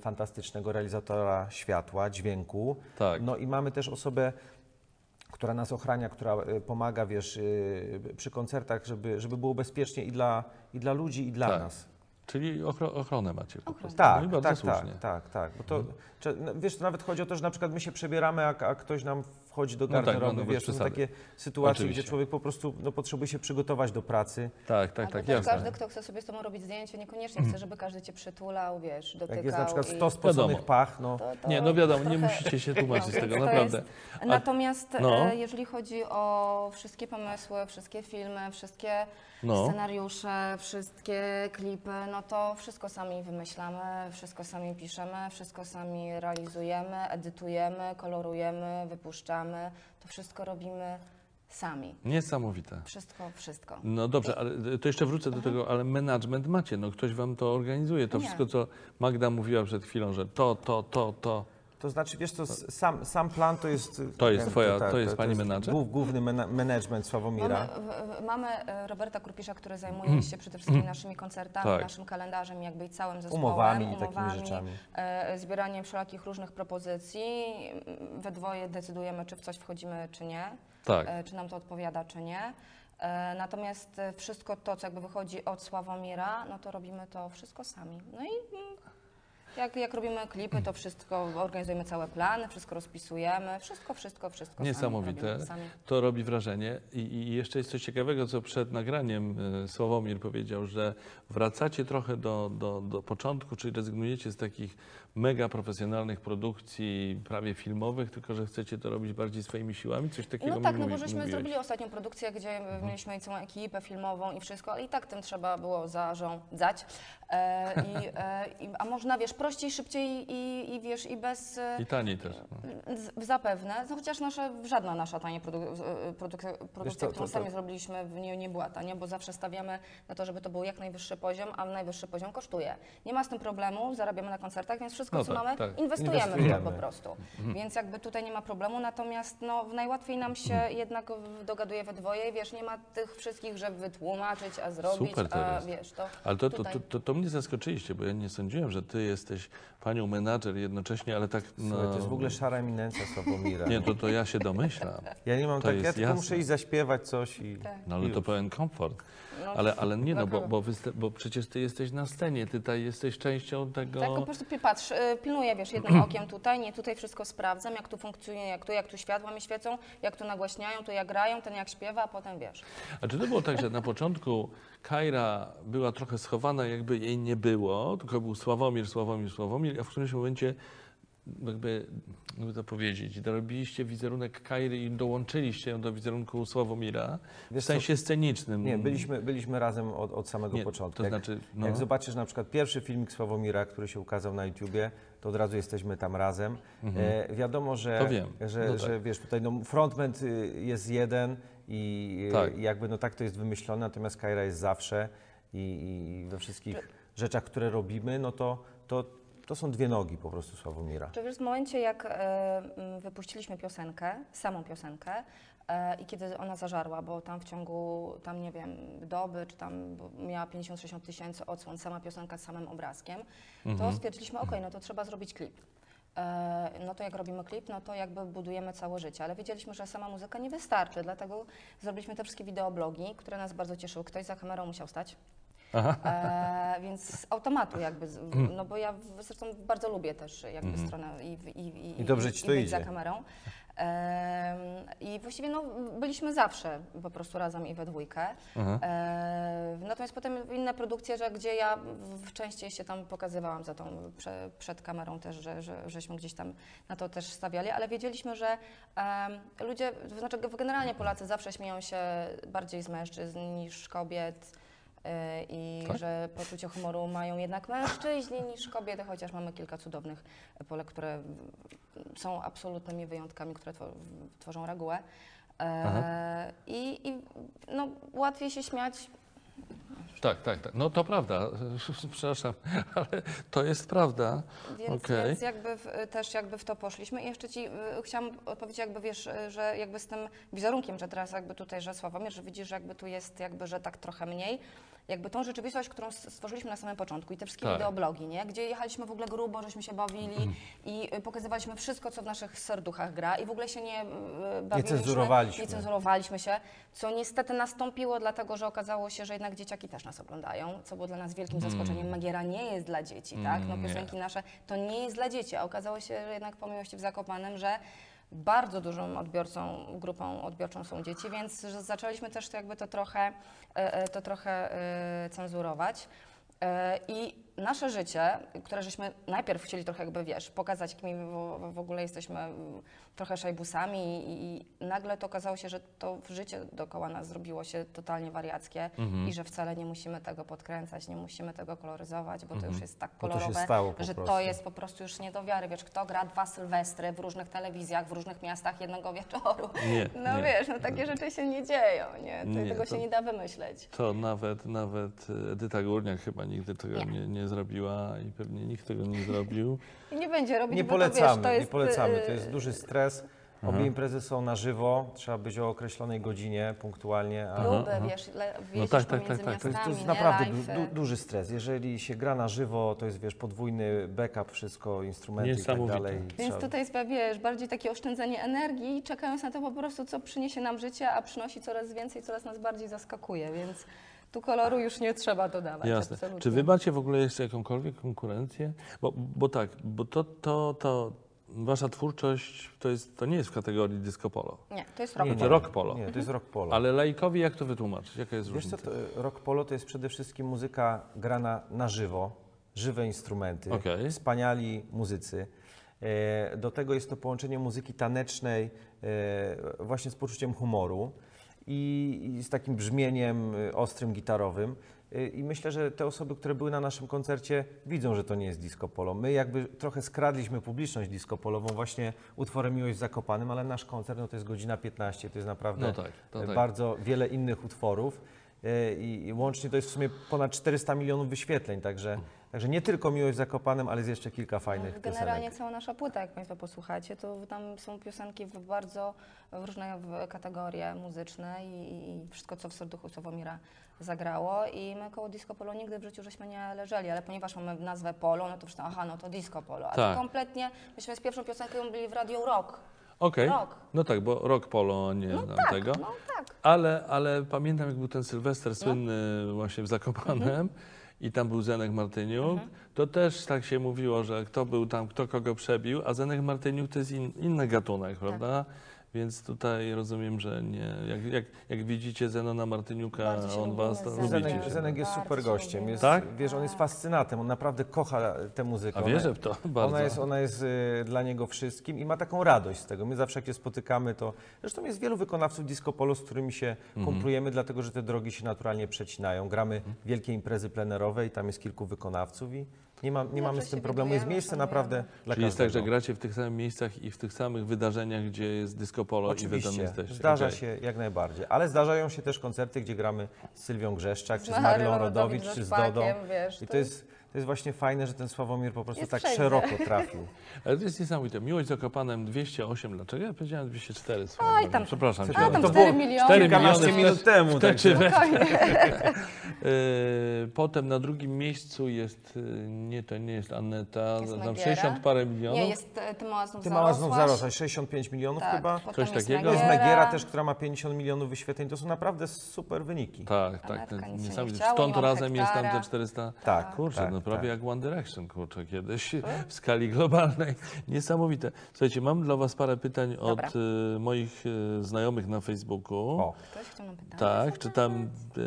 fantastycznego realizatora światła, dźwięku. Tak. No i mamy też osobę, która nas ochrania, która e, pomaga, wiesz, e, przy koncertach, żeby, żeby było bezpiecznie i dla, i dla ludzi, i dla Tak. nas. Czyli ochro, ochronę macie po prostu. Tak, no i bardzo tak, słusznie. tak, tak, tak. Bo to, czy, no, wiesz, to nawet chodzi o to, że na przykład my się przebieramy, a, a ktoś nam wchodzi do No tak, garderoby. no, no, bez wiesz, to są takie sytuacje, Oczywiście. gdzie człowiek po prostu no, potrzebuje się przygotować do pracy. Tak, tak, tak, jasne. każdy, kto chce sobie z tobą robić zdjęcie, niekoniecznie chce, żeby każdy cię przytulał, wiesz, dotykał. Jak jest na przykład i- 100 spoconych Wiadomo. pach, no to- to Nie, no wiadomo, nie musicie się tłumaczyć z No, tego, naprawdę. jest- Natomiast no. e, jeżeli chodzi o wszystkie pomysły, wszystkie filmy, wszystkie No. scenariusze, wszystkie klipy, no to wszystko sami wymyślamy, wszystko sami piszemy, wszystko sami realizujemy, edytujemy, kolorujemy, wypuszczamy. To wszystko robimy sami. Niesamowite. Wszystko, wszystko. No dobrze, ale to jeszcze wrócę do tego, ale management macie, no ktoś wam to organizuje. To Nie. wszystko, co Magda mówiła przed chwilą, że to, to, to, to. To znaczy, wiesz co, sam, sam plan to jest... To jest twoja- to jest pani menadżer? głów- Główny mena- management Sławomira. Mamy, w- mamy e, Roberta Kurpisza, który zajmuje się przede wszystkim naszymi koncertami, Tak. naszym kalendarzem, jakby i całym zespołem, Umowami i takimi umowami, rzeczami. e, zbieraniem wszelakich różnych propozycji. We dwoje decydujemy, czy w coś wchodzimy, czy nie, Tak. e, czy nam to odpowiada, czy nie. Natomiast wszystko to, co jakby wychodzi od Sławomira, no to robimy to wszystko sami. No i mm, Jak, jak robimy klipy, to wszystko, organizujemy całe plany, wszystko rozpisujemy, wszystko, wszystko, wszystko sami Niesamowite. robimy sami. To robi wrażenie. I, I jeszcze jest coś ciekawego, co przed nagraniem e, Sławomir powiedział, że wracacie trochę do, do, do początku, czyli rezygnujecie z takich mega profesjonalnych produkcji, prawie filmowych, tylko że chcecie to robić bardziej swoimi siłami. Coś takiego No tak, no mówi- bo żeśmy mówiłeś. zrobili ostatnią produkcję, gdzie mieliśmy całą ekipę filmową i wszystko, ale i tak tym trzeba było zarządzać. E, i, e, i, a można, wiesz, prościej, szybciej i, i wiesz, i bez... e, I taniej też. No. Z- Zapewne, no chociaż nasza, żadna nasza tania produ- e, produkcja, produkcja to- którą to- sami zrobiliśmy, w- nie, nie była tania, bo zawsze stawiamy na to, żeby to był jak najwyższy poziom, a najwyższy poziom kosztuje. Nie ma z tym problemu, zarabiamy na koncertach, więc wszystko, No co tak, mamy, tak. inwestujemy, w Inwestujemy. to po prostu. Więc jakby tutaj nie ma problemu, natomiast no, najłatwiej nam się Mhm. jednak w- dogaduje we dwoje i wiesz, nie ma tych wszystkich, żeby wytłumaczyć, a zrobić, Super to a jest. wiesz, to Ale to, to, tutaj. to, to, to mnie zaskoczyliście, bo ja nie sądziłem, że ty jesteś panią menadżer jednocześnie, ale tak. No, Słuchaj, to jest w ogóle szara eminencja Sławomira. Nie, to, to ja się domyślam. Ja nie mam to tak, ja muszę iść zaśpiewać coś i... Tak. No ale i to już. pełen komfort. No, Ale, ale nie, no bo, bo, bo przecież ty jesteś na scenie, ty tutaj jesteś częścią tego. Tak, po prostu patrz, y, pilnuję, wiesz, jednym okiem tutaj, nie tutaj wszystko sprawdzam, jak tu funkcjonuje, jak tu, jak tu światła mi świecą, jak tu nagłaśniają, tu jak grają, ten jak śpiewa, a potem wiesz. A czy to było tak, że na początku Kaira była trochę schowana, jakby jej nie było, tylko był Sławomir, Sławomir, Sławomir, a w którymś momencie jakby, jakby to powiedzieć, dorobiliście wizerunek Kairy i dołączyliście ją do wizerunku Sławomira w Wiesz co, sensie scenicznym. Nie, byliśmy, byliśmy razem od, od samego Nie, początku. to Jak- znaczy, no. Jak zobaczysz na przykład pierwszy filmik Sławomira, który się ukazał na YouTubie, to od razu jesteśmy tam razem. E, wiadomo, że, że, No tak. że wiesz, tutaj no, frontman y, jest jeden i y, Tak. jakby no tak to jest wymyślone, natomiast Kaira jest zawsze i, i we wszystkich rzeczach, które robimy, no to, to, to są dwie nogi po prostu Sławomira. Czy wiesz, w momencie jak e, wypuściliśmy piosenkę, samą piosenkę e, i kiedy ona zażarła, bo tam w ciągu, tam nie wiem, doby, czy tam miała 50-60 tysięcy odsłon, sama piosenka z samym obrazkiem, to stwierdziliśmy, ok, no to trzeba zrobić klip. E, No to jak robimy klip, no to jakby budujemy całe życie, ale wiedzieliśmy, że sama muzyka nie wystarczy, dlatego zrobiliśmy te wszystkie wideoblogi, które nas bardzo cieszyły. Ktoś za kamerą musiał stać. E, więc z automatu jakby, z- no bo ja w- zresztą bardzo lubię też jakby stronę i, i, i, I dobrze ci i to być za idzie. kamerą. Em, I właściwie no, byliśmy zawsze po prostu razem i we dwójkę. E, natomiast potem inne produkcje, że gdzie ja w, częściej się tam pokazywałam za tą prze, przed kamerą też, że, że, żeśmy gdzieś tam na to też stawiali, ale wiedzieliśmy, że em, ludzie, to znaczy generalnie Polacy zawsze śmieją się bardziej z mężczyzn niż kobiet. E, I Tak? że poczucie humoru mają jednak mężczyźni niż kobiety, chociaż mamy kilka cudownych Polek, które są absolutnymi wyjątkami, które tworzą regułę. E, I i no, łatwiej się śmiać Tak, tak, tak. No to prawda. Przepraszam, ale to jest prawda. Więc, Okej. więc jakby w, też jakby w to poszliśmy. I jeszcze Ci y, chciałam odpowiedzieć, jakby wiesz, że jakby z tym wizerunkiem, że teraz jakby tutaj, że Sławomir, że widzisz, że jakby tu jest jakby, że tak trochę mniej. Jakby tą rzeczywistość, którą stworzyliśmy na samym początku i te wszystkie Tak. wideoblogi, nie? Gdzie jechaliśmy w ogóle grubo, żeśmy się bawili i y, pokazywaliśmy wszystko, co w naszych serduchach gra i w ogóle się nie y, bawiliśmy. cenzurowaliśmy. Nie cenzurowaliśmy się, co niestety nastąpiło, dlatego że okazało się, że jednak dzieciaki też nas oglądają, co było dla nas wielkim zaskoczeniem. Magiera nie jest dla dzieci, tak? No Mm, nie. piosenki nasze to nie jest dla dzieci, a okazało się, że jednak po miłości w Zakopanem, że bardzo dużą odbiorcą, grupą odbiorczą są dzieci, więc zaczęliśmy też to jakby to trochę, e, e, to trochę e, cenzurować. I nasze życie, które żeśmy najpierw chcieli trochę jakby, wiesz, pokazać, jakimi w, w ogóle jesteśmy mm, trochę szajbusami i, i nagle to okazało się, że to życie dookoła nas zrobiło się totalnie wariackie Mhm. i że wcale nie musimy tego podkręcać, nie musimy tego koloryzować, bo to Mhm. już jest tak to kolorowe, po że prostu. to jest po prostu już nie do wiary. Wiesz, kto gra dwa sylwestry w różnych telewizjach, w różnych miastach jednego wieczoru. Nie, No nie. wiesz, no takie rzeczy się nie dzieją, nie? To, Nie, tego to- się nie da wymyśleć. To nawet, nawet Edyta Górniak chyba nigdy tego Nie. nie, nie zrobiła i pewnie nikt tego nie zrobił. I nie będzie robić, Nie bo polecamy, to, wiesz, to jest, nie polecamy. To y, jest duży stres. Obie imprezy są na żywo, trzeba być o określonej godzinie, punktualnie. A Próby, wiesz, jeździsz tak, tak, pomiędzy tak, tak. to jest, to jest naprawdę du, du, duży stres. Jeżeli się gra na żywo, to jest wiesz, podwójny backup, wszystko, instrumenty i tak dalej. Więc Trzeba- tutaj jest, wiesz, bardziej takie oszczędzanie energii, czekając na to po prostu, co przyniesie nam życie, a przynosi coraz więcej, coraz nas bardziej zaskakuje, więc Tu koloru już nie trzeba dodawać. Jasne. Absolutnie. Czy wy macie w ogóle jeszcze jakąkolwiek konkurencję? Bo, bo tak, bo to, to, to wasza twórczość to, jest, to nie jest w kategorii disco polo, Nie, to jest rok. nie. rock polo. Nie, to jest rock polo. ale laikowi jak to wytłumaczyć? Jaka jest Wiesz co, różnica? to, rock polo to jest przede wszystkim muzyka grana na żywo, żywe instrumenty, Okej. wspaniali muzycy. E, Do tego jest to połączenie muzyki tanecznej e, właśnie z poczuciem humoru i, i z takim brzmieniem e, ostrym, gitarowym. E, I myślę, że te osoby, które były na naszym koncercie, widzą, że to nie jest disco polo. My jakby trochę skradliśmy publiczność disco polową właśnie utworem Miłość w Zakopanym, ale nasz koncert no to jest godzina 15, to jest naprawdę No tak, to tak. bardzo wiele innych utworów. I, I łącznie to jest w sumie ponad 400 milionów wyświetleń, także, także nie tylko Miłość w Zakopanem, ale jest jeszcze kilka fajnych No, Generalnie piosenek. cała nasza płyta, jak Państwo posłuchacie, to tam są piosenki w bardzo różne kategorie muzyczne i, i wszystko, co w serduchu Sławomira zagrało i my koło disco polo nigdy w życiu żeśmy nie leżeli, ale ponieważ mamy nazwę polo, no to wszyscy, aha, no to disco polo, a Tak. to kompletnie, myśmy z pierwszą piosenką byli w Radio Rock. Okej, Rok. no tak, bo rock polo nie No znam tak, tego. no tak. Ale, ale pamiętam, jak był ten Sylwester słynny właśnie w Zakopanem Mhm. I tam był Zenek Martyniuk, to też tak się mówiło, że kto był tam, kto kogo przebił, a Zenek Martyniuk to jest in, inny gatunek, prawda? Więc tutaj rozumiem, że nie. Jak, jak, jak widzicie Zenona Martyniuka, on was z lubicie. Zenek, się. Zenek jest super gościem. Jest, Tak? Wiesz, on jest fascynatem, on naprawdę kocha tę muzykę. A Ona- wierzę w to bardzo. Ona jest, ona jest y, dla niego wszystkim i ma taką radość z tego. My zawsze jak się spotykamy, to zresztą jest wielu wykonawców disco polo, z którymi się Mhm. kumplujemy, dlatego że te drogi się naturalnie przecinają. Gramy wielkie imprezy plenerowe i tam jest kilku wykonawców i nie, ma, nie mamy z tym problemu. Jest miejsce naprawdę dla Czyli jest tak, każdego. że gracie w tych samych miejscach i w tych samych wydarzeniach, gdzie jest disco polo i wy tam Oczywiście, jesteście. zdarza Okej. się jak najbardziej, ale zdarzają się też koncerty, gdzie gramy z Sylwią Grzeszczak, czy z Marylą Rodowicz, czy z Dodą. wiesz, I to to jest, to jest właśnie fajne, że ten Sławomir po prostu Jest tak wszędzie. szeroko trafił. Ale to jest niesamowite. Miłość z Zakopanem 208. Dlaczego ja powiedziałem 204 swoją Oj, tam- Przepraszam. A, tam To 4 było miliony. cztery Kilkanaście miliony minut temu. te. Yy, Potem na drugim miejscu jest, yy, nie, to nie jest Aneta, Jest tam Magiera. 60 parę milionów. Nie, jest e, Ty mała znów znów zarosłaś, 65 milionów Tak, chyba. potem Coś jest takiego? Jest Magiera. Megiera też, która ma 50 milionów wyświetleń. To są naprawdę super wyniki. Tak, tak. Anetka niesamowite. chciało, Stąd razem jest tam te hektara. 400. Tak, Kurczę, tak, no prawie tak. jak One Direction, kurczę, kiedyś w skali globalnej. Niesamowite. Słuchajcie, mam dla Was parę pytań Dobra. od y, moich y, znajomych na Facebooku. O, Ktoś chciał nam pytać? Tak, czytam. E,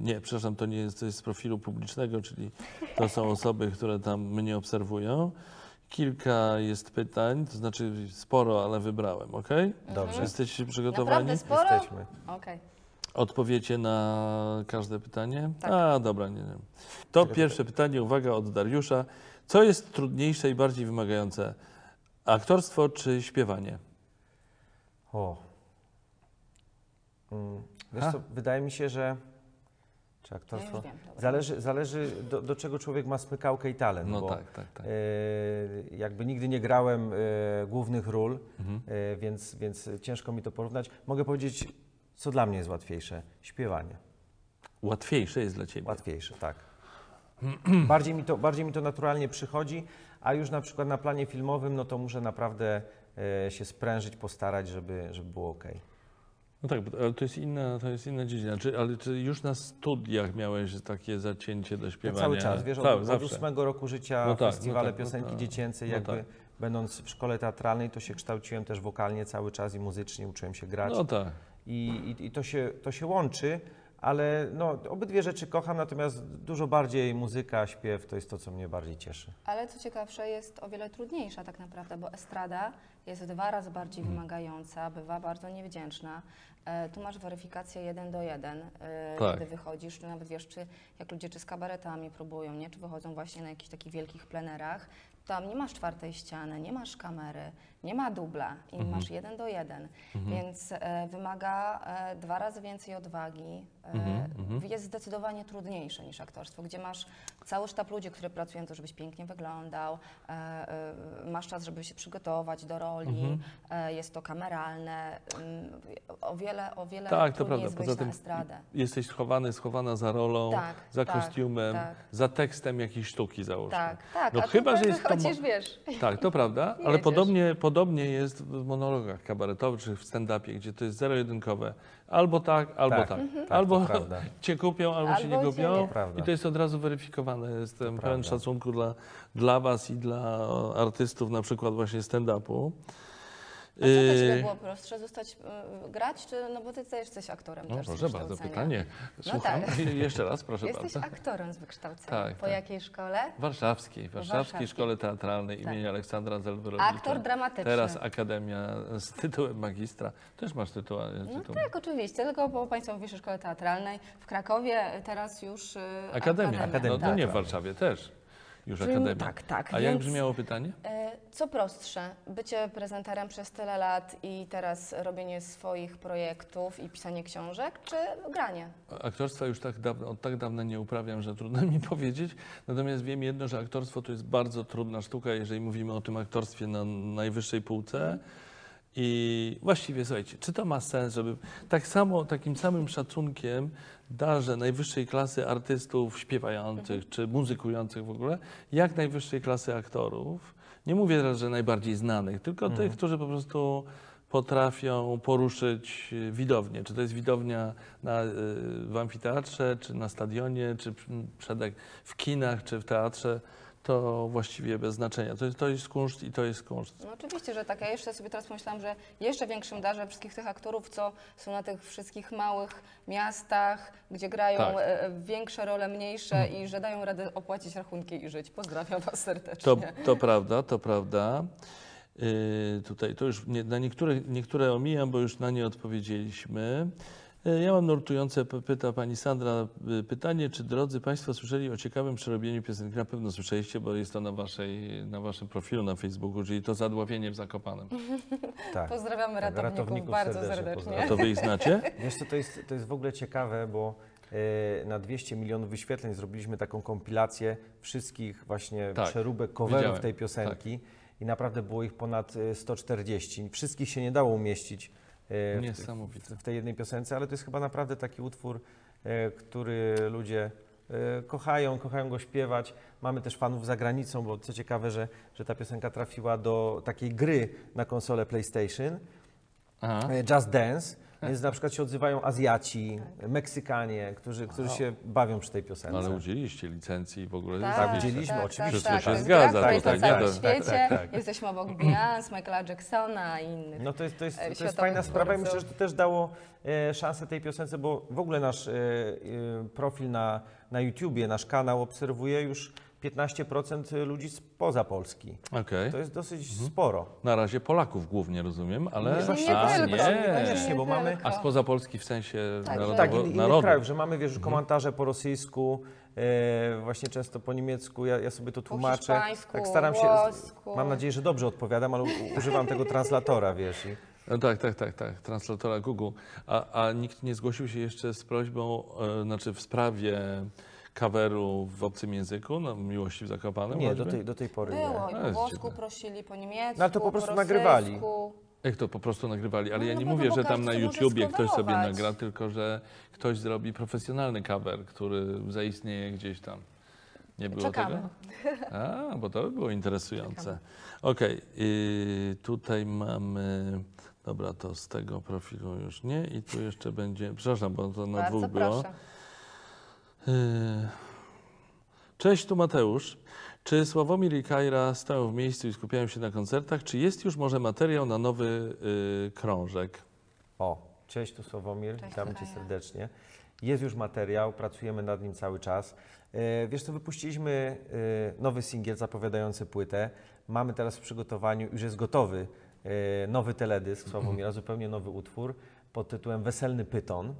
nie, przepraszam, to nie jest, to jest z profilu publicznego, czyli to są osoby, które tam mnie obserwują. Kilka jest pytań, to znaczy sporo, ale wybrałem, ok? dobrze. Jesteście przygotowani? Naprawdę sporo? Jesteśmy. Okej. Odpowiecie na każde pytanie? Tak. A, dobra, nie, nie. To pierwsze pytanie, uwaga, od Dariusza. Co jest trudniejsze i bardziej wymagające? Aktorstwo czy śpiewanie? O. Mm, Wiesz co, wydaje mi się, że... Czy Ja aktorstwo? wiem. dobra. Zależy, zależy do, do czego człowiek ma smykałkę i talent. No bo, tak, tak, tak. E, jakby nigdy nie grałem e, głównych ról, Mhm. e, więc, więc ciężko mi to porównać. Mogę powiedzieć, co dla mnie jest łatwiejsze. Śpiewanie. Łatwiejsze jest dla Ciebie. Łatwiejsze, tak. bardziej, mi to, bardziej mi to naturalnie przychodzi, a już na przykład na planie filmowym, no to muszę naprawdę e, się sprężyć, postarać, żeby, żeby było ok. No tak, ale to jest inna, to jest inna dziedzina. Czy, ale czy już na studiach miałeś takie zacięcie do śpiewania? Cały czas, wiesz, tak, od, od ósmego roku życia No tak, festiwale no tak, no piosenki tak. dziecięcej, No jakby tak. będąc w szkole teatralnej, to się kształciłem też wokalnie cały czas i muzycznie, uczyłem się grać. No tak. I, i, i to, się, to się łączy, ale no, obydwie rzeczy kocham, natomiast dużo bardziej muzyka, śpiew to jest to, co mnie bardziej cieszy. Ale co ciekawsze, jest o wiele trudniejsza tak naprawdę, bo estrada jest dwa razy bardziej Mm. wymagająca, bywa bardzo niewdzięczna. E, tu masz weryfikację jeden do jeden, e, Tak. kiedy wychodzisz, tu nawet wiesz, czy jak ludzie czy z kabaretami próbują, nie? czy wychodzą właśnie na jakichś takich wielkich plenerach, tam nie masz czwartej ściany, nie masz kamery, nie ma dubla i Mhm. masz jeden do jeden, więc e, wymaga e, dwa razy więcej odwagi. E, Mhm, Jest zdecydowanie trudniejsze niż aktorstwo, gdzie masz cały sztab ludzi, którzy pracują to, żebyś pięknie wyglądał, e, e, masz czas, żeby się przygotować do roli, Mhm. e, jest to kameralne, mm, o wiele, o wiele Tak, to prawda. jest Poza tym na estradę. jesteś schowany, schowana za rolą, Tak, za tak, kostiumem, tak. za tekstem jakiejś sztuki załóżmy. Tak, tak. No a chyba, że jest to wiesz. Tak, to prawda, ale podobnie, podobnie jest w monologach kabaretowych czy w stand-upie, gdzie to jest zero-jedynkowe. Albo tak, albo tak. Tak, tak, to albo prawda. cię kupią, albo, cię nie Albo cię kupią. nie. Prawda. I to jest od razu weryfikowane. Jestem pełen prawda. szacunku dla, dla was i dla artystów, na przykład właśnie stand-upu. A co dla Yy, Ciebie było prostsze, zostać, y, grać, czy, no bo Ty też jesteś aktorem No też z proszę bardzo, wykształcenia. pytanie. Słucham. tak. Je- Jeszcze raz, proszę Jesteś bardzo. aktorem z wykształcenia. Tak, po tak. jakiej szkole? Warszawskiej, Warszawskiej Warszawskiej. Szkole Teatralnej Tak. imienia Aleksandra Zelwerowicza. Aktor dramatyczny. Teraz Akademia z tytułem magistra. Też masz tytuł. No tytuł. tak, oczywiście, tylko po Państwo w Wyższej Szkole Teatralnej. W Krakowie teraz już y, Akademia. Akademia, No to tak, nie w tak. Warszawie też. Już Czyli- Akademia. tak, tak, A jak więc- brzmiało pytanie? E, Co prostsze, bycie prezenterem przez tyle lat i teraz robienie swoich projektów i pisanie książek, czy granie? Aktorstwa już tak dawno, od tak dawna nie uprawiam, że trudno mi powiedzieć. Natomiast wiem jedno, że aktorstwo to jest bardzo trudna sztuka, jeżeli mówimy o tym aktorstwie na najwyższej półce. I właściwie słuchajcie, czy to ma sens, żeby tak samo, takim samym szacunkiem darzę najwyższej klasy artystów śpiewających czy muzykujących w ogóle, jak najwyższej klasy aktorów. Nie mówię teraz, że najbardziej znanych, tylko tych, którzy po prostu potrafią poruszyć widownię. Czy to jest widownia na, y, w amfiteatrze, czy na stadionie, czy przed, w kinach, czy w teatrze, to właściwie bez znaczenia. To jest, to jest kunszt i to jest kunszt. No oczywiście, że tak. Ja jeszcze sobie teraz pomyślałam, że jeszcze większym darze wszystkich tych aktorów, co są na tych wszystkich małych miastach, gdzie grają Tak. e, większe role, mniejsze i że dają radę opłacić rachunki i żyć. Pozdrawiam Was serdecznie. To, to prawda, to prawda. Yy, tutaj to już nie, na niektóre, niektóre omijam, bo już na nie odpowiedzieliśmy. Yy, Ja mam nurtujące, pyta pani Sandra, yy, pytanie, czy drodzy Państwo słyszeli o ciekawym przerobieniu piosenki? Na pewno słyszeliście, bo jest to na, waszej, na Waszym profilu na Facebooku, czyli to zadławienie w Zakopanem. Tak. Pozdrawiamy Tak, ratowników, ratowników bardzo serdecznie serdecznie. pozdrawiam. A to Wy ich znacie? Wiesz co, to jest, to jest w ogóle ciekawe, bo e, na 200 milionów wyświetleń zrobiliśmy taką kompilację wszystkich właśnie Tak, przeróbek coverów widziałem, tej piosenki i naprawdę było ich ponad e, 140. Wszystkich się nie dało umieścić e, w, Niesamowite. w tej jednej piosence, ale to jest chyba naprawdę taki utwór, e, który ludzie e, kochają, kochają go śpiewać. Mamy też fanów za granicą, bo co ciekawe, że, że ta piosenka trafiła do takiej gry na konsolę PlayStation, Aha. e, Just Dance, więc na przykład się odzywają Azjaci, Meksykanie, którzy, którzy się bawią przy tej piosence. Ale udzieliście licencji w ogóle. Tak, Tak, widzieliśmy, oczywiście. Wszystko tak, się to zgadza, tutaj nie całym do- świecie. tak, tak, tak. Jesteśmy obok Beyoncé, Michaela Jacksona i innych. No to jest, to jest, to jest fajna sprawa i myślę, że to też dało e, szansę tej piosence, bo w ogóle nasz e, e, profil na, na YouTubie, nasz kanał obserwuje już 15% ludzi spoza Polski. Okej. To jest dosyć sporo. Na razie Polaków głównie rozumiem, ale... Nie, nie A, tylko, nie. Niekoniecznie, bo mamy-. A spoza Polski w sensie Tak, narodowo, Tak, in, innych narodu. krajów, że mamy, wiesz, komentarze po rosyjsku, e, właśnie często po niemiecku, ja, ja sobie to tłumaczę. hiszpańsku, tak staram się, włosku. mam nadzieję, że dobrze odpowiadam, ale używam tego translatora, wiesz. I, No tak, tak, tak, tak, translatora Google. A, a nikt nie zgłosił się jeszcze z prośbą, e, znaczy w sprawie coveru w obcym języku, no, Miłości w Zakopanem? nie, do choćby? tej, do tej pory nie. Było, i po jest włosku dziwne. prosili, po niemiecku, No, ale to po prostu po nagrywali. rosyjsku. Jak to po prostu nagrywali? Ale No, ja no nie bo- mówię, no bo że tam na może YouTubie ktoś sobie skowerować. nagra, tylko że ktoś zrobi profesjonalny cover, który zaistnieje gdzieś tam. Nie było Czekamy. tego? A, bo to by było interesujące. Okej, y, tutaj mamy. Dobra, to z tego profilu już nie. I tu jeszcze będzie. Przepraszam, bo to na Bardzo dwóch było. proszę. Y, Cześć, tu Mateusz. Czy Sławomir i Kajra stoją w miejscu i skupiają się na koncertach? Czy jest już może materiał na nowy y, krążek? O, cześć, tu Sławomir, Cześć, witamy Cię Kaja. serdecznie. Jest już materiał, pracujemy nad nim cały czas. E, Wiesz co, wypuściliśmy e, nowy singiel zapowiadający płytę. Mamy teraz w przygotowaniu, już jest gotowy, e, nowy teledysk Sławomira, zupełnie nowy utwór pod tytułem Weselny Pyton.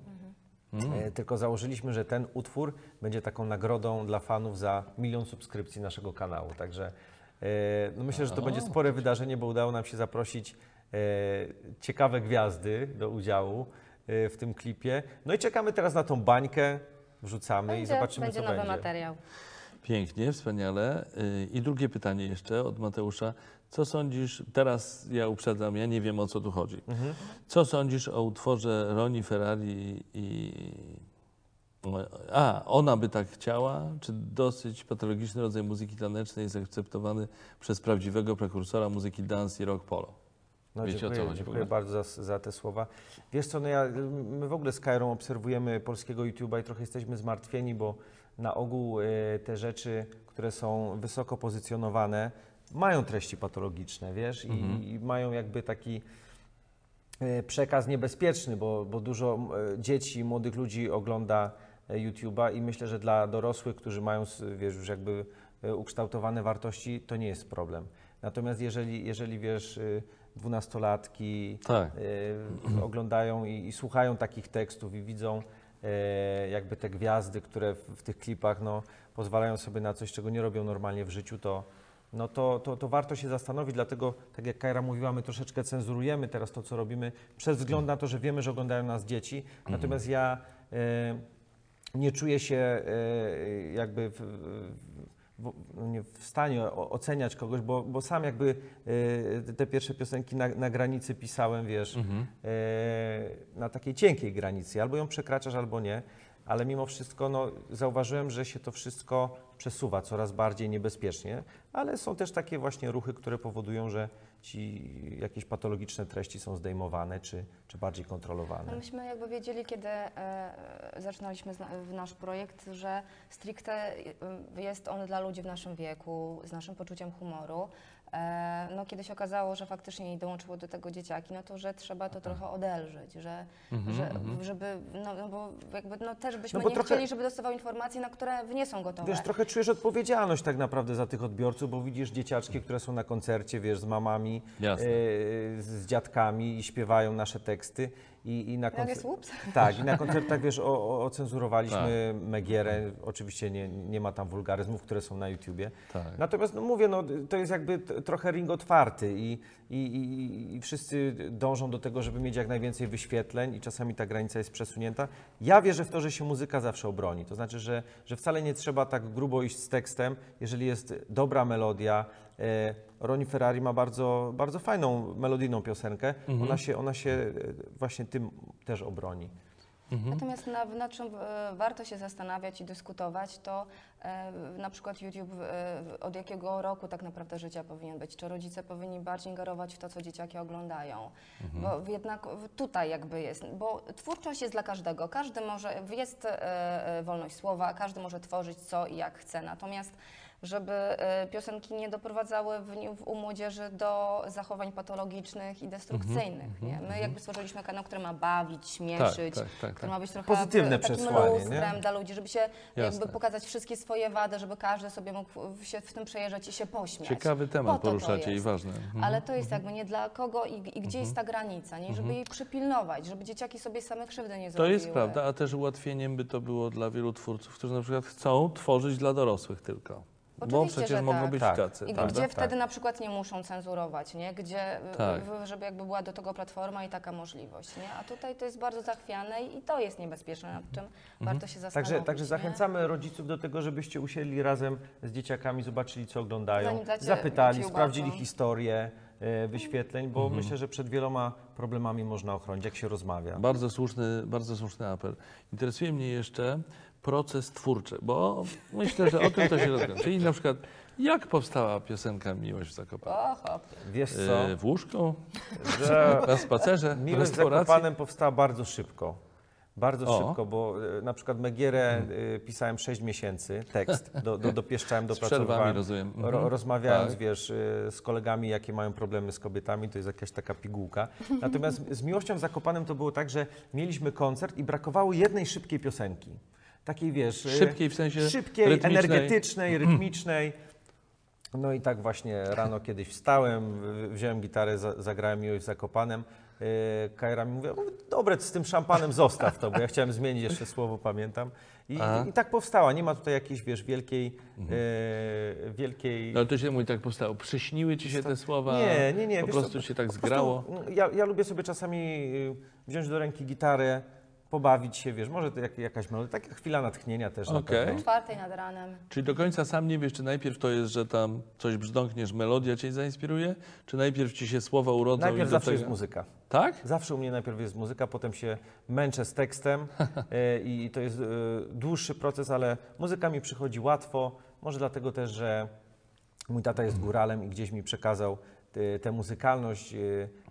E, Tylko założyliśmy, że ten utwór będzie taką nagrodą dla fanów za milion subskrypcji naszego kanału. Także e, no myślę, że to będzie spore wydarzenie, bo udało nam się zaprosić e, ciekawe gwiazdy do udziału w tym klipie. No i czekamy teraz na tą bańkę, wrzucamy i Będzie, zobaczymy, będzie co nowy będzie. materiał. Pięknie, wspaniale. I drugie pytanie jeszcze od Mateusza. Co sądzisz, teraz ja uprzedzam, ja nie wiem o co tu chodzi. Mhm. Co sądzisz o utworze Roni Ferrari i A, ona by tak chciała? Czy dosyć patologiczny rodzaj muzyki tanecznej jest akceptowany przez prawdziwego prekursora muzyki dance i rock polo? No, Wiecie, o co dziękuję, chodzi dziękuję bardzo za, za te słowa. Wiesz co, no ja, my w ogóle z Kairą obserwujemy polskiego YouTube'a i trochę jesteśmy zmartwieni, bo na ogół e, te rzeczy, które są wysoko pozycjonowane, mają treści patologiczne, wiesz, I, Mhm. i mają jakby taki e, przekaz niebezpieczny, bo, bo dużo e, dzieci, młodych ludzi ogląda e, YouTube'a i myślę, że dla dorosłych, którzy mają, wiesz, już jakby ukształtowane wartości, to nie jest problem. Natomiast jeżeli, jeżeli wiesz, y, dwunastolatki Tak. y, oglądają i, i słuchają takich tekstów i widzą jakby te gwiazdy, które w, w tych klipach no, pozwalają sobie na coś, czego nie robią normalnie w życiu, to, no to, to, to warto się zastanowić, dlatego tak jak Kajra mówiła, my troszeczkę cenzurujemy teraz to, co robimy, przez wzgląd na to, że wiemy, że oglądają nas dzieci, natomiast ja e, nie czuję się e, jakby w, w, w stanie oceniać kogoś, bo, bo sam jakby e, te pierwsze piosenki na, na granicy pisałem, wiesz, Mhm. na takiej cienkiej granicy, albo ją przekraczasz, albo nie, ale mimo wszystko no, zauważyłem, że się to wszystko przesuwa coraz bardziej niebezpiecznie, ale są też takie właśnie ruchy, które powodują, że ci jakieś patologiczne treści są zdejmowane, czy, czy bardziej kontrolowane. myśmy jakby wiedzieli, kiedy e, zaczynaliśmy w nasz projekt, że stricte e, jest on dla ludzi w naszym wieku, z naszym poczuciem humoru. E, no kiedy się okazało, że faktycznie nie dołączyły do tego dzieciaki, no to że trzeba to trochę odelżyć, że, Mhm, że mhm. żeby, no, no bo jakby no też byśmy No nie trochę- chcieli, żeby dostawał informacje, na które nie są gotowe. Wiesz, trochę czujesz odpowiedzialność tak naprawdę za tych odbiorców, bo widzisz dzieciaczki, które są na koncercie, wiesz, z mamami, e, z dziadkami i śpiewają nasze teksty. I, i na Jak jest koncer- łups? tak, i na koncertach, wiesz, o, o, ocenzurowaliśmy Tak. Megierę. Oczywiście nie, nie ma tam wulgaryzmów, które są na YouTubie. Tak. Natomiast no, mówię, no, to jest jakby t- trochę ring otwarty i, i, i, i wszyscy dążą do tego, żeby mieć jak najwięcej wyświetleń i czasami ta granica jest przesunięta. Ja wierzę w to, że się muzyka zawsze obroni. To znaczy, że, że wcale nie trzeba tak grubo iść z tekstem, jeżeli jest dobra melodia. E, Ronnie Ferrari ma bardzo, bardzo fajną melodyjną piosenkę. Ona, się, ona się e, właśnie tym też obroni. Mhm. Natomiast na, na czym e, warto się zastanawiać i dyskutować, to e, na przykład YouTube e, od jakiego roku tak naprawdę życia powinien być? Czy rodzice powinni bardziej ingerować w to, co dzieciaki oglądają? Bo jednak tutaj jakby jest, bo twórczość jest dla każdego. Każdy może, jest e, wolność słowa, każdy może tworzyć co i jak chce. Natomiast żeby e, piosenki nie doprowadzały w, w, u młodzieży do zachowań patologicznych i destrukcyjnych. nie? My jakby stworzyliśmy kanał, który ma bawić, śmieszyć, tak, tak, który tak. ma być trochę Pozytywne w- takim przesłanie, lustrem nie? dla ludzi, żeby się Jasne. jakby pokazać wszystkie swoje wady, żeby każdy sobie mógł w- się w tym przejeżdżać i się pośmiać. Ciekawy Po temat to to poruszacie i jest. ważny. Mhm. Ale to jest jakby nie dla kogo i, i gdzie jest ta granica, nie? żeby jej przypilnować, żeby dzieciaki sobie same krzywdy nie To zrobiły. jest prawda, a też ułatwieniem by to było dla wielu twórców, którzy na przykład chcą tworzyć dla dorosłych tylko. Bo Oczywiście, przecież że mogą tak. być Tak. tacy. I prawda? gdzie tak. wtedy na przykład nie muszą cenzurować, nie? Gdzie, y, Tak. w- żeby jakby była do tego platforma i taka możliwość, nie? A tutaj to jest bardzo zachwiane i to jest niebezpieczne, nad czym warto się zastanowić. Także, także nie? zachęcamy rodziców do tego, żebyście usiedli razem z dzieciakami, zobaczyli, co oglądają, zapytali, sprawdzili to- historię e, wyświetleń, bo myślę, że przed wieloma problemami można ochronić, jak się rozmawia. Bardzo słuszny, bardzo słuszny apel. Interesuje mnie jeszcze proces twórczy, bo myślę, że o tym to się rozmawia. Czyli na przykład, jak powstała piosenka Miłość w Zakopane? Wiesz co, Yy, w łóżku, że na spacerze, Miłość w? Zakopanem powstała bardzo szybko. Bardzo O. szybko, bo e, na przykład Megierę e, pisałem 6 miesięcy, tekst, do, do, dopieszczałem, Z dopracowywałem. rozumiem. Mhm. Ro, rozmawiałem, Tak. wiesz, y, z kolegami, jakie mają problemy z kobietami, to jest jakaś taka pigułka. Natomiast z Miłością w Zakopanem to było tak, że mieliśmy koncert i brakowało jednej szybkiej piosenki. Takiej, wiesz... y, Szybkiej w sensie Szybkiej, rytmicznej. energetycznej, rytmicznej. No i tak właśnie rano kiedyś wstałem, wziąłem gitarę, za, zagrałem Miłość Zakopanem. Yy, Kajra mi mówi, "O, dobre, z tym szampanem zostaw to, bo ja chciałem zmienić jeszcze słowo, pamiętam. I, i tak powstała. Nie ma tutaj jakiejś, wiesz, wielkiej, e, wielkiej... No ale to się mówi tak powstało. Przyśniły ci się te słowa? Nie, nie, nie. Po prostu co, się tak po prostu, zgrało? mm, ja, ja lubię sobie czasami y, wziąć do ręki gitarę, pobawić się, wiesz, może to jak, jakaś melodia, taka chwila natchnienia też na Okej. pewno. Czwartej nad ranem. Czyli do końca sam nie wiesz, czy najpierw to jest, że tam coś brzdąkniesz, melodia cię zainspiruje, czy najpierw ci się słowa urodzą Najpierw zawsze tego... jest muzyka. Tak? Zawsze u mnie najpierw jest muzyka, potem się męczę z tekstem e, i to jest e, dłuższy proces, ale muzyka mi przychodzi łatwo. Może dlatego też, że mój tata jest góralem i gdzieś mi przekazał te- tę muzykalność.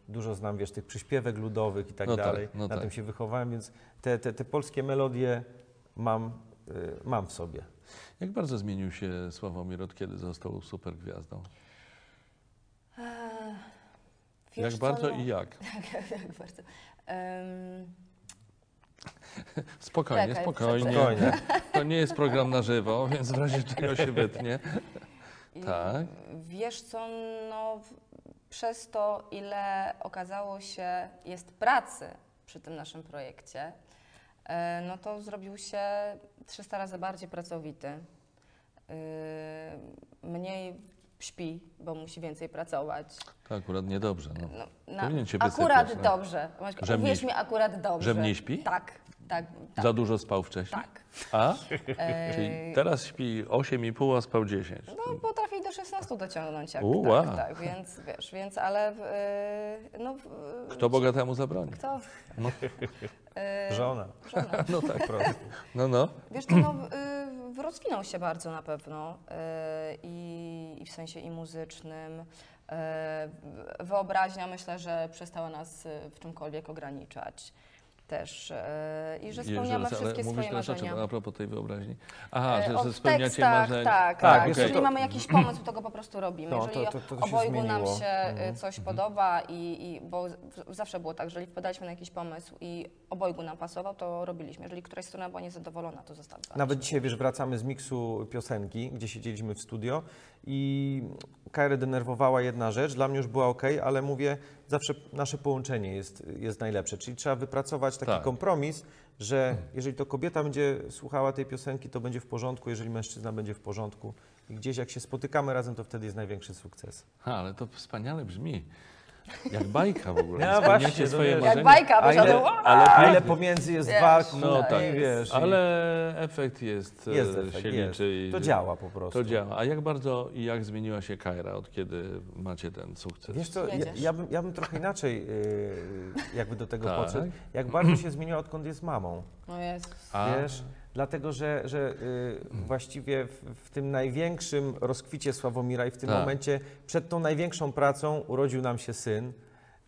Dużo znam, wiesz, tych przyśpiewek ludowych i tak No tak, dalej. no Na tak. tym się wychowałem, więc te, te, te polskie melodie mam, e, mam w sobie. Jak bardzo zmienił się Sławomir od kiedy został supergwiazdą? Wiesz jak bardzo no, i jak? Jak, jak bardzo. Em, Spokojnie, Czekaj, spokojnie. Spokojnie. To nie jest program na żywo, więc w razie czego się wytnie. Tak. Wiesz co, no przez to, ile okazało się jest pracy przy tym naszym projekcie, e, no to zrobił się 300 razy bardziej pracowity. E, Mniej śpi, bo musi więcej pracować. To akurat niedobrze. No. No, na, Powinien cię akurat no. dobrze. Maćko, Że mniej mi, akurat dobrze. Że mniej śpi? Tak, tak, tak. Za dużo spał wcześniej? tak. A? E, Czyli teraz śpi 8,5, a spał 10. No, potrafi do 16 dociągnąć, jak U, tak, wow. tak, więc wiesz, więc ale w, y, no, w, Kto bogatemu zabroni? kto? No. Y, Żona. żona. No tak. Po prostu. No, no. Wiesz co, no, y, rozwinął się bardzo na pewno i, i w sensie i muzycznym. Wyobraźnia myślę, że przestała nas w czymkolwiek ograniczać też y, i że spełniamy wszystkie swoje teraz o marzenia. czym, a propos tej wiobraźni. Aha, E, że, że spełniacie tekstach, marzenia. Tak, Tak, tak. Jeżeli to- mamy jakiś pomysł, to go po prostu robimy. No, Jeżeli to- to- to obojgu nam się Mhm. y, coś podoba i, i bo zawsze było tak, jeżeli wpadaliśmy na jakiś pomysł i obojgu nam pasował, to robiliśmy. Jeżeli któraś strona była niezadowolona, to zostawialiśmy. Nawet dzisiaj, wiesz, wracamy z miksu piosenki, gdzie siedzieliśmy w studio i Kairę denerwowała jedna rzecz, dla mnie już była ok, ale mówię, zawsze nasze połączenie jest, jest najlepsze, czyli trzeba wypracować taki Tak. kompromis, że jeżeli to kobieta będzie słuchała tej piosenki, to będzie w porządku, jeżeli mężczyzna będzie w porządku. I gdzieś jak się spotykamy razem, to wtedy jest największy sukces. Ha, ale to wspaniale brzmi. Jak bajka w ogóle. No właśnie, swoje wiesz. Jak bajka, żaden... ale a ile pięknie. pomiędzy jest Wiesz, walk, No i tak. wiesz, i Ale efekt jest, jest e, efekt, się jest. liczy. i- To działa po prostu. To działa. A jak bardzo i jak zmieniła się Kaira od kiedy macie ten sukces? Wiesz co, ja, ja, bym, ja bym trochę inaczej yy, jakby do tego Tak. podszedł. Jak bardzo się zmieniła, odkąd jest mamą. No jest. A, Wiesz, dlatego że, że y, właściwie w, w tym największym rozkwicie Sławomira i w tym Tak. momencie przed tą największą pracą urodził nam się syn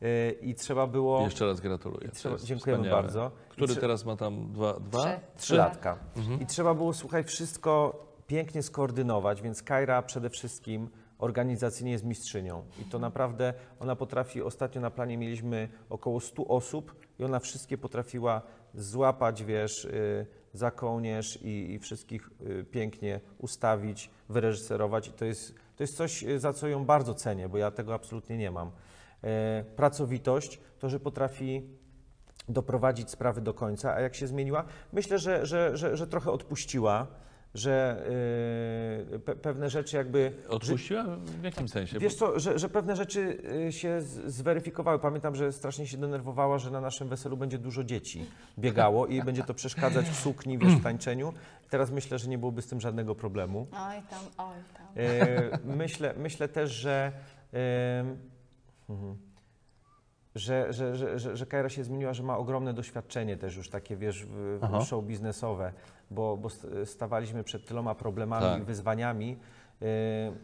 y, i trzeba było... Jeszcze raz gratuluję. Trzeba, dziękujemy wspaniałe. bardzo. Który trze- teraz ma tam dwa? dwa? Trzy. Trzy latka. I trzeba było, słuchaj, wszystko pięknie skoordynować, więc Kaira przede wszystkim organizacyjnie jest mistrzynią. I to naprawdę ona potrafi, ostatnio na planie mieliśmy około 100 osób i ona wszystkie potrafiła złapać, wiesz, y, za kołnierz i, i wszystkich y, pięknie ustawić, wyreżyserować. I to jest, to jest coś, y, za co ją bardzo cenię, bo ja tego absolutnie nie mam. E, Pracowitość, to, że potrafi doprowadzić sprawy do końca, a jak się zmieniła? Myślę, że, że, że, że trochę odpuściła, że yy, pe, pewne rzeczy jakby... Odpuściła? W jakim sensie? Wiesz co, że, że pewne rzeczy y, się z- zweryfikowały. Pamiętam, że strasznie się denerwowała, że na naszym weselu będzie dużo dzieci biegało i będzie to przeszkadzać w sukni, wiesz, w tańczeniu. Teraz myślę, że nie byłoby z tym żadnego problemu. Oj tam, oj tam. E, myślę, myślę też, że, mhm, że, że, że, że, że Kaira się zmieniła, że ma ogromne doświadczenie też już takie, wiesz, w, Aha. show biznesowe, bo, bo st- stawaliśmy przed tyloma problemami Tak. i wyzwaniami. E,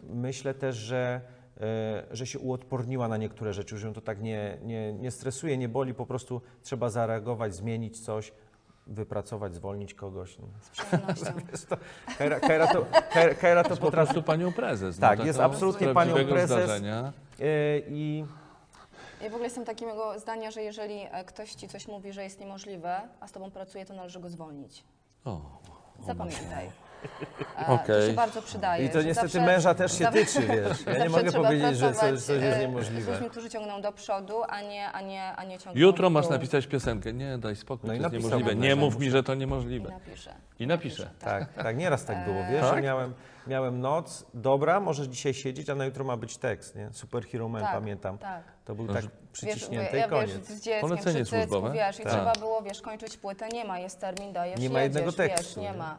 myślę też, że, e, że się uodporniła na niektóre rzeczy, że ją to tak nie, nie, nie stresuje, nie boli, po prostu trzeba zareagować, zmienić coś, wypracować, zwolnić kogoś. No. Z przyjemnością. Jest to, Kaira, Kaira to, to Po potrafi prostu panią prezes. Tak, no, jest taką absolutnie panią prezes. Zdarzenia. E, I Ja w ogóle jestem takiego zdania, że jeżeli e, ktoś ci coś mówi, że jest niemożliwe, a z tobą pracuje, to należy go zwolnić. O, Zapamiętaj. E, To się bardzo przydaje. I to że niestety zawsze- męża też się tyczy, wiesz. Ja nie zawsze mogę trzeba powiedzieć, że coś, pracować, coś jest e, niemożliwe. Z ludźmi, którzy ciągną do przodu, a nie, a nie, a nie ciągną Jutro w masz dół. napisać piosenkę. Nie, daj spokój, No to jest niemożliwe. Nie mów mi, że to I niemożliwe. napiszę. I napiszę. Tak, tak, nieraz tak było, wiesz, Tak? że miałem, miałem noc, dobra, możesz dzisiaj siedzieć, a na jutro ma być tekst, nie? Superhero Man, Tak, pamiętam. Tak. To był No, tak przyciśnięty ja i koniec. Wiesz, z dzieckiem, Polecenie przy cycku, służbowe. wiesz, i Tak. trzeba było, wiesz, kończyć płytę, nie ma, jest termin, dajesz, Nie ma jedziesz, jednego wiesz, tekstu, nie nie? ma.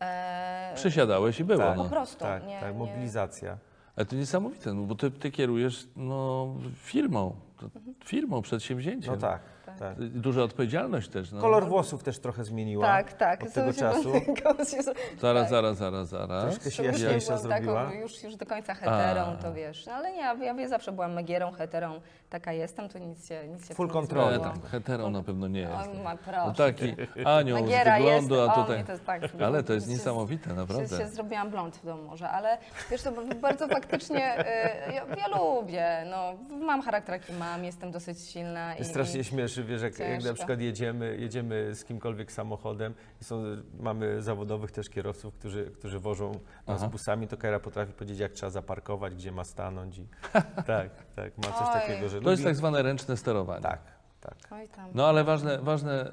E, Przesiadałeś i było. Tak. No. Po prostu, Tak, nie, tak, nie. mobilizacja. Ale to niesamowite, no, bo ty, ty kierujesz no, firmą, to, firmą, przedsięwzięciem. No tak, tak. Y, Duża odpowiedzialność też. No. Kolor włosów też trochę zmieniła. Tak, tak. Od tego czasu. się- Zaraz, tak. zaraz, zaraz, zaraz. Troszkę się jaśniejsza zrobiła. Taką, już, już do końca heterą, A. to wiesz. No, ale nie, ja, ja, ja zawsze byłam megierą, heterą, taka jestem, to nic się, nic się Full nie control. E, zmieniło. tam, heterą na pewno nie jest. Oj, ma No proszę. taki anioł z Magiera wyglądu, jest, a o, tutaj... mnie to jest tak, Ale to jest się- niesamowite, Się, naprawdę. się zrobiłam blond w domu może, ale wiesz, to bardzo faktycznie, y, ja, ja lubię, no, mam charakter jaki mam, jestem dosyć silna. I, Strasznie i, śmieszy, wiesz, jak, jak na ciężko. przykład jedziemy, jedziemy z kimkolwiek samochodem i są, mamy zawodowych też kierowców, którzy, którzy wożą nas Aha. busami, to Kara potrafi powiedzieć, jak trzeba zaparkować, gdzie ma stanąć i tak, tak, ma coś Oj. takiego, że To jest lubi... tak zwane ręczne sterowanie. Tak, tak. Oj, tam. No ale ważne, ważne,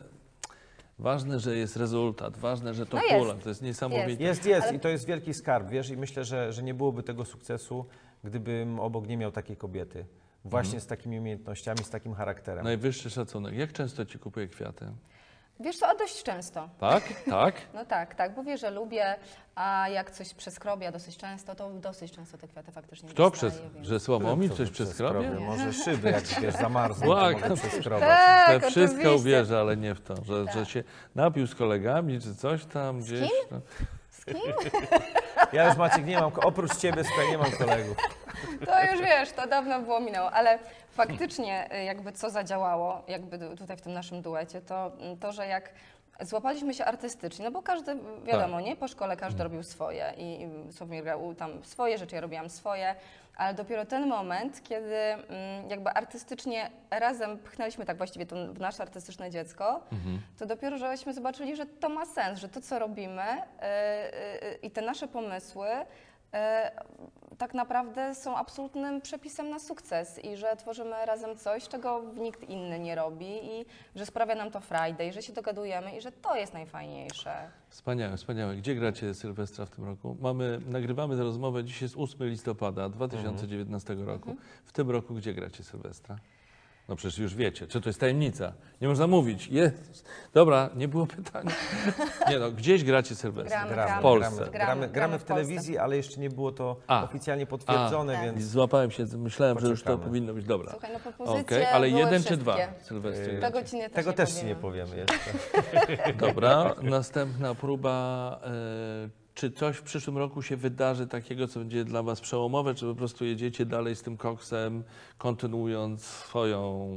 ważne, że jest rezultat, ważne, że to No jest. hula, to jest niesamowite. Jest, jest Ale- i to jest wielki skarb, wiesz, i myślę, że, że nie byłoby tego sukcesu, gdybym obok nie miał takiej kobiety. Właśnie Mhm. z takimi umiejętnościami, z takim charakterem. Najwyższy szacunek. Jak często ci kupuje kwiaty? Wiesz co, a dość często. Tak? Tak? No tak, tak, bo wie, że lubię, a jak coś przeskrobia dosyć często, to dosyć często te kwiaty faktycznie Kto dostaję, przez, więc- że Sławomir Co coś to przeskrobie? Może szyby, jak wiesz, zamarzną, Tak. to mogę przeskrobać. Tak, We wszystko uwierzę, ale nie w to, że, że się napił z kolegami, czy coś tam gdzieś. No. Z kim? Ja już Maciek nie mam, oprócz ciebie nie mam kolegów. To już wiesz, to dawno było minęło, ale faktycznie y, jakby co zadziałało, jakby tutaj w tym naszym duecie, to mm, to, że jak złapaliśmy się artystycznie, no bo każdy, wiadomo, nie, po szkole każdy robił swoje i i Sławomir grał tam swoje rzeczy, ja robiłam swoje, ale dopiero ten moment, kiedy mm, jakby artystycznie razem pchnęliśmy tak właściwie to w nasze artystyczne dziecko, to dopiero żeśmy zobaczyli, że to ma sens, że to, co robimy y, y, y, i te nasze pomysły tak naprawdę są absolutnym przepisem na sukces i że tworzymy razem coś, czego nikt inny nie robi i że sprawia nam to i że się dogadujemy i że to jest najfajniejsze. Wspaniałe, wspaniałe. Gdzie gracie Sylwestra w tym roku? Mamy, nagrywamy tę rozmowę, dzisiaj jest 8 listopada 2019 roku. W tym roku gdzie gracie Sylwestra? No przecież już wiecie, czy to jest tajemnica. Nie można mówić. Jest. Dobra, nie było pytania. Nie no, gdzieś gracie Sylwestra. Gramy, Gramy, w Polsce. gramy, Gramy, gramy, w telewizji, ale jeszcze nie było to A. oficjalnie potwierdzone, A, więc Złapałem się, myślałem, że już to Poczekamy. powinno być dobra. Słuchaj, no propozycje Okej, ale były jeden czy wszystkie. dwa Sylwestry? Yy, Tego ci nie, tego też też nie ci nie powiem. powiemy jeszcze. Dobra, następna próba. E, czy coś w przyszłym roku się wydarzy takiego, co będzie dla Was przełomowe, czy po prostu jedziecie dalej z tym koksem, kontynuując swoją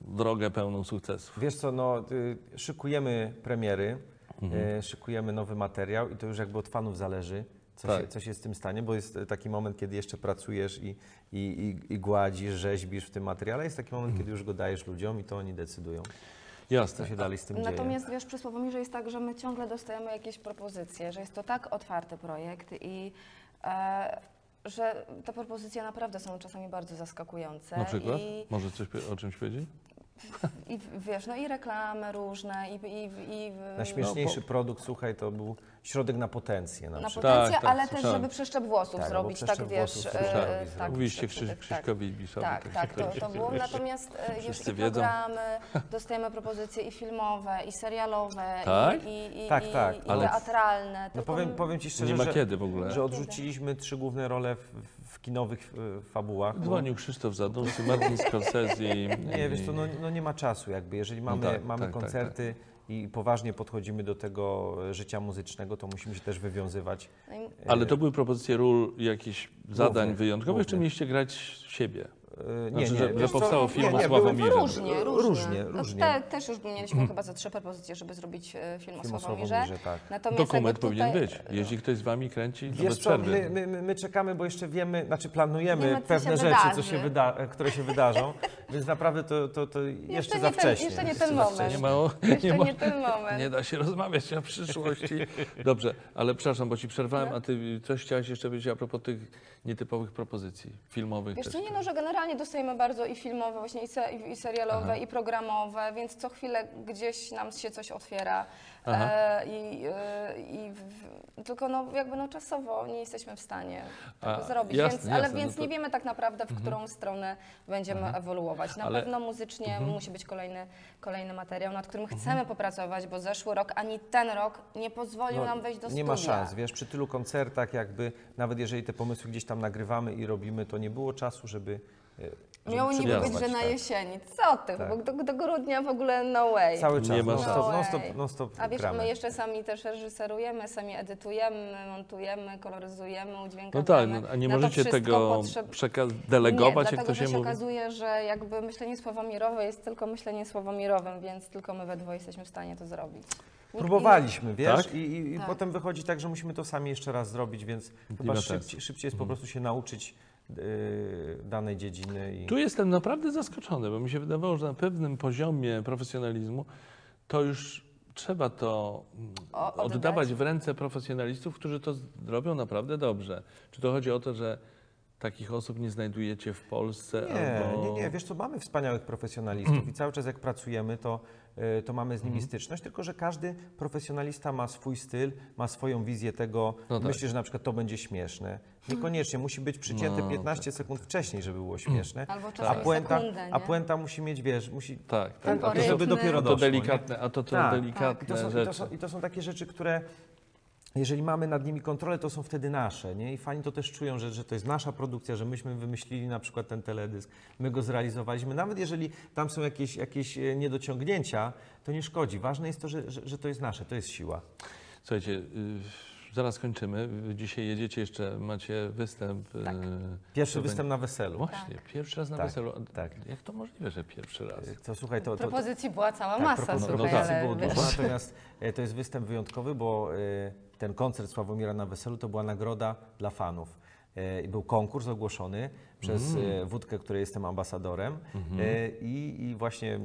drogę pełną sukcesów? Wiesz co, no, y, szykujemy premiery, Mhm. y, szykujemy nowy materiał i to już jakby od fanów zależy, co, Tak. się, co się z tym stanie, bo jest taki moment, kiedy jeszcze pracujesz i, i, i, i gładzisz, rzeźbisz w tym materiale, jest taki moment, Mhm. kiedy już go dajesz ludziom i to oni decydują, Jasne. co się dalej z tym dzieje. Natomiast wiesz, przy Sławomirze jest tak, że my ciągle dostajemy jakieś propozycje, że jest to tak otwarty projekt i e, że te propozycje naprawdę są czasami bardzo zaskakujące. Na przykład? I, Może coś o czymś powiedzieć? I wiesz, no i reklamy różne i, i, i Najśmieszniejszy No, produkt, słuchaj, to był środek na potencję na, na przykład. potencję, Tak, tak, ale też, żeby przeszczep włosów Tak, zrobić, albo tak przeszczep wiesz. włosów e, e, tak, Mówiliście Krzyś, tak. Krzyśkowi Ibisowi. Tak, tak, to, to było. Natomiast e, Wszyscy i wiedzą. programy, dostajemy propozycje i filmowe, i serialowe, Tak? i, i, i, Tak, i, tak, i ale- teatralne. No powiem, powiem Ci szczerze, Nie ma że, kiedy w ogóle. że odrzuciliśmy trzy główne role w, w kinowych e, fabułach. bo- Dzwonił Krzysztof Zadumski, Martin Scorsese. Nie, wiesz co, no, no nie ma czasu jakby. Jeżeli mamy, tak, mamy tak, tak, koncerty i poważnie podchodzimy do tego e, życia muzycznego, to musimy się też wywiązywać. No i- Ale to były propozycje ról, jakichś zadań Głównych, wyjątkowych, czy głównych. mieliście grać siebie? E, Znaczy, że- że co, powstało film o były- Sławomirze. Różnie, różnie. Różnie, No, różnie. Te, też już mieliśmy chyba za trzy propozycje, żeby zrobić e, film o Film o Sławomirze. Sławomirze, tak. Natomiast Dokument jakby powinien tutaj- być. Jeśli ktoś z Wami kręci, to Wiesz bez co, przerwy. my, my, my, my czekamy, bo jeszcze wiemy, znaczy planujemy Wiemy, co pewne się rzeczy, co się wyda, e, które się wydarzą, więc naprawdę to, to, to jeszcze, za nie ten- wcześnie. jeszcze nie za ten moment. Nie, ma, o- Jeszcze nie, nie, ma, ten moment. nie da się rozmawiać o przyszłości. Dobrze, ale przepraszam, bo Ci przerwałem, a Ty coś chciałaś jeszcze powiedzieć a propos tych nietypowych propozycji filmowych. Co, nie no, że generalnie dostajemy bardzo i filmowe, właśnie i, se, i serialowe, i programowe, więc co chwilę gdzieś nam się coś otwiera. E, I, e, i w, tylko no, jakby no, czasowo nie jesteśmy w stanie tego A, zrobić. jasne, więc, ale jasne, więc no to- nie wiemy tak naprawdę, w którą stronę będziemy ewoluować. Na Ale- pewno muzycznie musi być kolejny, kolejny materiał, nad którym chcemy popracować, bo zeszły rok ani ten rok nie pozwolił No, nam wejść do nie studia. ma szans, wiesz, przy tylu koncertach jakby, nawet jeżeli te pomysły gdzieś tam nagrywamy i robimy, to nie było czasu, żeby... żeby Miało niby być, że na tak. jesieni. Co ty? Tak. Bo do, do grudnia w ogóle no way. Cały czas, Nie ma szans. stop, No stop, non stop A wiesz, gramy. my jeszcze sami też reżyserujemy, sami edytujemy, montujemy, koloryzujemy, No udźwiękawiamy. tak, no, a nie Na możecie tego potrzeb- przekaz- nie, delegować, jak dlatego, to że się się mówi? okazuje, że jakby myślenie słowomirowe jest tylko myślenie słowomirowym, więc tylko my we dwoje jesteśmy w stanie to zrobić. Próbowaliśmy, wiesz, Tak? i, i, i Tak. potem wychodzi tak, że musimy to sami jeszcze raz zrobić, więc chyba szybciej, szybciej jest po prostu się nauczyć y, danej dziedziny. I... Tu jestem naprawdę zaskoczony, bo mi się wydawało, że na pewnym poziomie profesjonalizmu to już trzeba to mm, O- oddawać w ręce profesjonalistów, którzy to robią naprawdę dobrze. Czy to chodzi o to, że takich osób nie znajdujecie w Polsce? Nie, albo... nie, nie, wiesz co, mamy wspaniałych profesjonalistów i cały czas jak pracujemy, to, y, to mamy z Mhm. nimi styczność, tylko że każdy profesjonalista ma swój styl, ma swoją wizję tego, No tak. myśli, że na przykład to będzie śmieszne. Niekoniecznie, musi być przycięte No, 15 sekund wcześniej, żeby było śmieszne, Albo a czasami puenta, sekundę, a puenta musi mieć, wiesz, musi... Tak, tak. a to żeby dopiero A to doszło, nie? delikatne, a to, to Tak. delikatne I to, są, i, rzeczy. to są, I to są takie rzeczy, które jeżeli mamy nad nimi kontrolę, to są wtedy nasze, nie? I fani to też czują, że, że to jest nasza produkcja, że myśmy wymyślili na przykład ten teledysk, my go zrealizowaliśmy. Nawet jeżeli tam są jakieś, jakieś e, niedociągnięcia, to nie szkodzi. Ważne jest to, że, że, że to jest nasze, to jest siła. Słuchajcie, y, zaraz kończymy. Dzisiaj jedziecie jeszcze, macie występ. y, Tak. Pierwszy to występ na weselu. Właśnie, pierwszy raz na Tak, weselu. tak. Jak to możliwe, że pierwszy raz? To słuchaj, to, to, to, Propozycji była cała Tak, masa, propos- słuchaj, propozycji ale było wiesz, dużo, natomiast e, to jest występ wyjątkowy, bo e, ten koncert Sławomira na weselu to była nagroda dla fanów. E, I był konkurs ogłoszony przez Mm. e, Wódkę, której jestem ambasadorem Mhm. e, i, i właśnie e,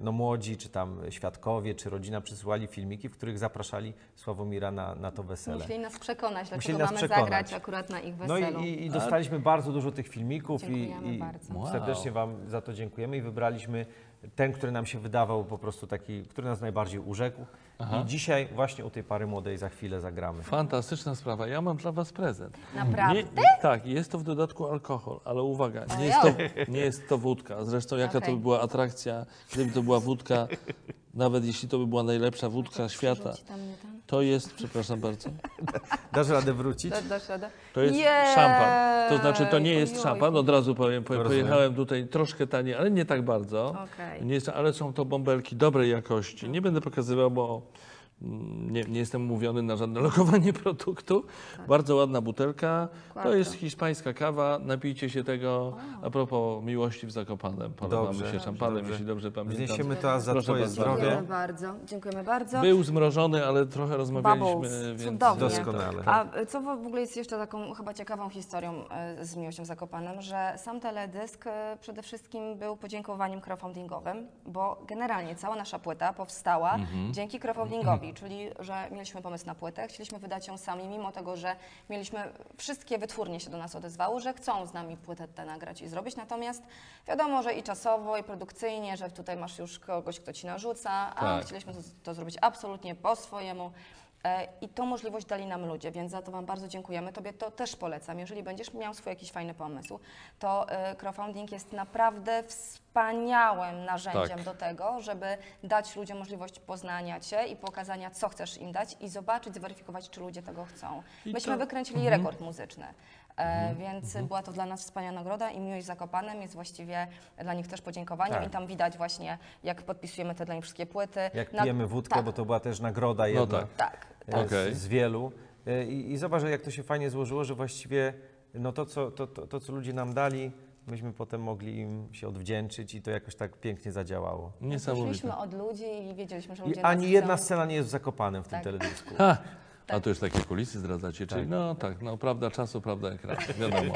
no, młodzi, czy tam świadkowie, czy rodzina przysyłali filmiki, w których zapraszali Sławomira na, na to wesele. musieli nas przekonać, dlaczego Musieli nas mamy przekonać. zagrać akurat na ich No weselu. i, i, i dostaliśmy bardzo dużo tych filmików i, Dziękujemy i bardzo. Wow. serdecznie Wam za to dziękujemy i wybraliśmy ten, który nam się wydawał po prostu taki, który nas najbardziej urzekł. Aha. I dzisiaj właśnie u tej pary młodej za chwilę zagramy. Fantastyczna sprawa. Ja mam dla Was prezent. Naprawdę? Nie, tak, jest to w dodatku alkohol, ale uwaga, nie jest to, nie jest to wódka. Zresztą jaka to by była atrakcja, gdyby to była wódka, nawet jeśli to by była najlepsza wódka świata. Rzuci tam, nie tam. To jest, przepraszam bardzo, Dasz radę wrócić? Da- Dasz radę? to jest Jej! szampan. To znaczy, to nie jest szampan, od razu powiem, po, pojechałem tutaj troszkę taniej, ale nie tak bardzo. Okej. Nie jest, ale są to bąbelki dobrej jakości. Nie będę pokazywał, bo nie, nie jestem umówiony na żadne lokowanie produktu. Bardzo ładna butelka. To jest hiszpańska kawa. Napijcie się tego. A propos miłości w Zakopanem. Polewamy Dobrze, się szampanem, dobrze. jeśli dobrze pamiętam. Wzniesiemy to za Proszę Twoje zdrowie. Dziękujemy bardzo, dziękujemy bardzo. Był zmrożony, ale trochę rozmawialiśmy, Bubbles, więc... cudownie. Doskonale. A y, co w ogóle jest jeszcze taką chyba ciekawą historią e, z Miłością Zakopanem, że sam teledysk e, przede wszystkim był podziękowaniem crowdfundingowym, bo generalnie cała nasza płyta powstała dzięki crowdfundingowi, czyli że mieliśmy pomysł na płytę, chcieliśmy wydać ją sami, mimo tego, że mieliśmy, wszystkie wytwórnie się do nas odezwały, że chcą z nami płytę tę nagrać i zrobić, natomiast wiadomo, że i czasowo, i produkcyjnie, że tutaj masz już kogoś, kto ci narzuca, a Tak. chcieliśmy to, to zrobić absolutnie po swojemu. E, I tą możliwość dali nam ludzie, więc za to Wam bardzo dziękujemy. Tobie to też polecam. Jeżeli będziesz miał swój jakiś fajny pomysł, to e, crowdfunding jest naprawdę wspaniałym narzędziem Tak. do tego, żeby dać ludziom możliwość poznania Cię i pokazania, co chcesz im dać i zobaczyć, zweryfikować, czy ludzie tego chcą. I Myśmy to- wykręcili rekord muzyczny, e, więc była to dla nas wspaniała nagroda i Miłość Zakopanem jest właściwie dla nich też podziękowaniem Tak. i tam widać właśnie, jak podpisujemy te dla nich wszystkie płyty. Jak Na- pijemy wódkę, tak, bo to była też nagroda jedna tak. Tak, e, Okej. z, z wielu. E, I, I zobacz, jak to się fajnie złożyło, że właściwie no to, co, to, to, to, co ludzie nam dali, myśmy potem mogli im się odwdzięczyć i to jakoś tak pięknie zadziałało. Niesamowite. Poszliśmy od ludzi i wiedzieliśmy, że I ludzie ani nas jedna chcą. scena nie jest w Zakopanem w tym Tak. teledysku. Ha! A to już takie kulisy zdradzacie, czyli Tak. no tak, no prawda czasu, prawda ekranu, wiadomo.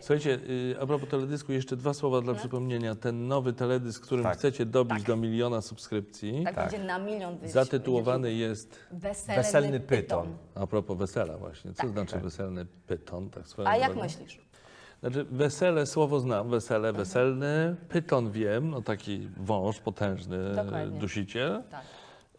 Słuchajcie, y, a propos teledysku, jeszcze dwa słowa dla przypomnienia. Ten nowy teledysk, którym Tak. chcecie dobić do miliona subskrypcji, Tak, Tak. będzie na milion wyjść. zatytułowany jest, Weselny, Weselny pyton. a propos wesela właśnie, co Tak. znaczy weselny pyton, tak swoją A jak drogą? myślisz? Znaczy wesele, słowo znam, wesele, weselny, pyton wiem, no taki wąż potężny, Dokładnie. dusiciel, Tak.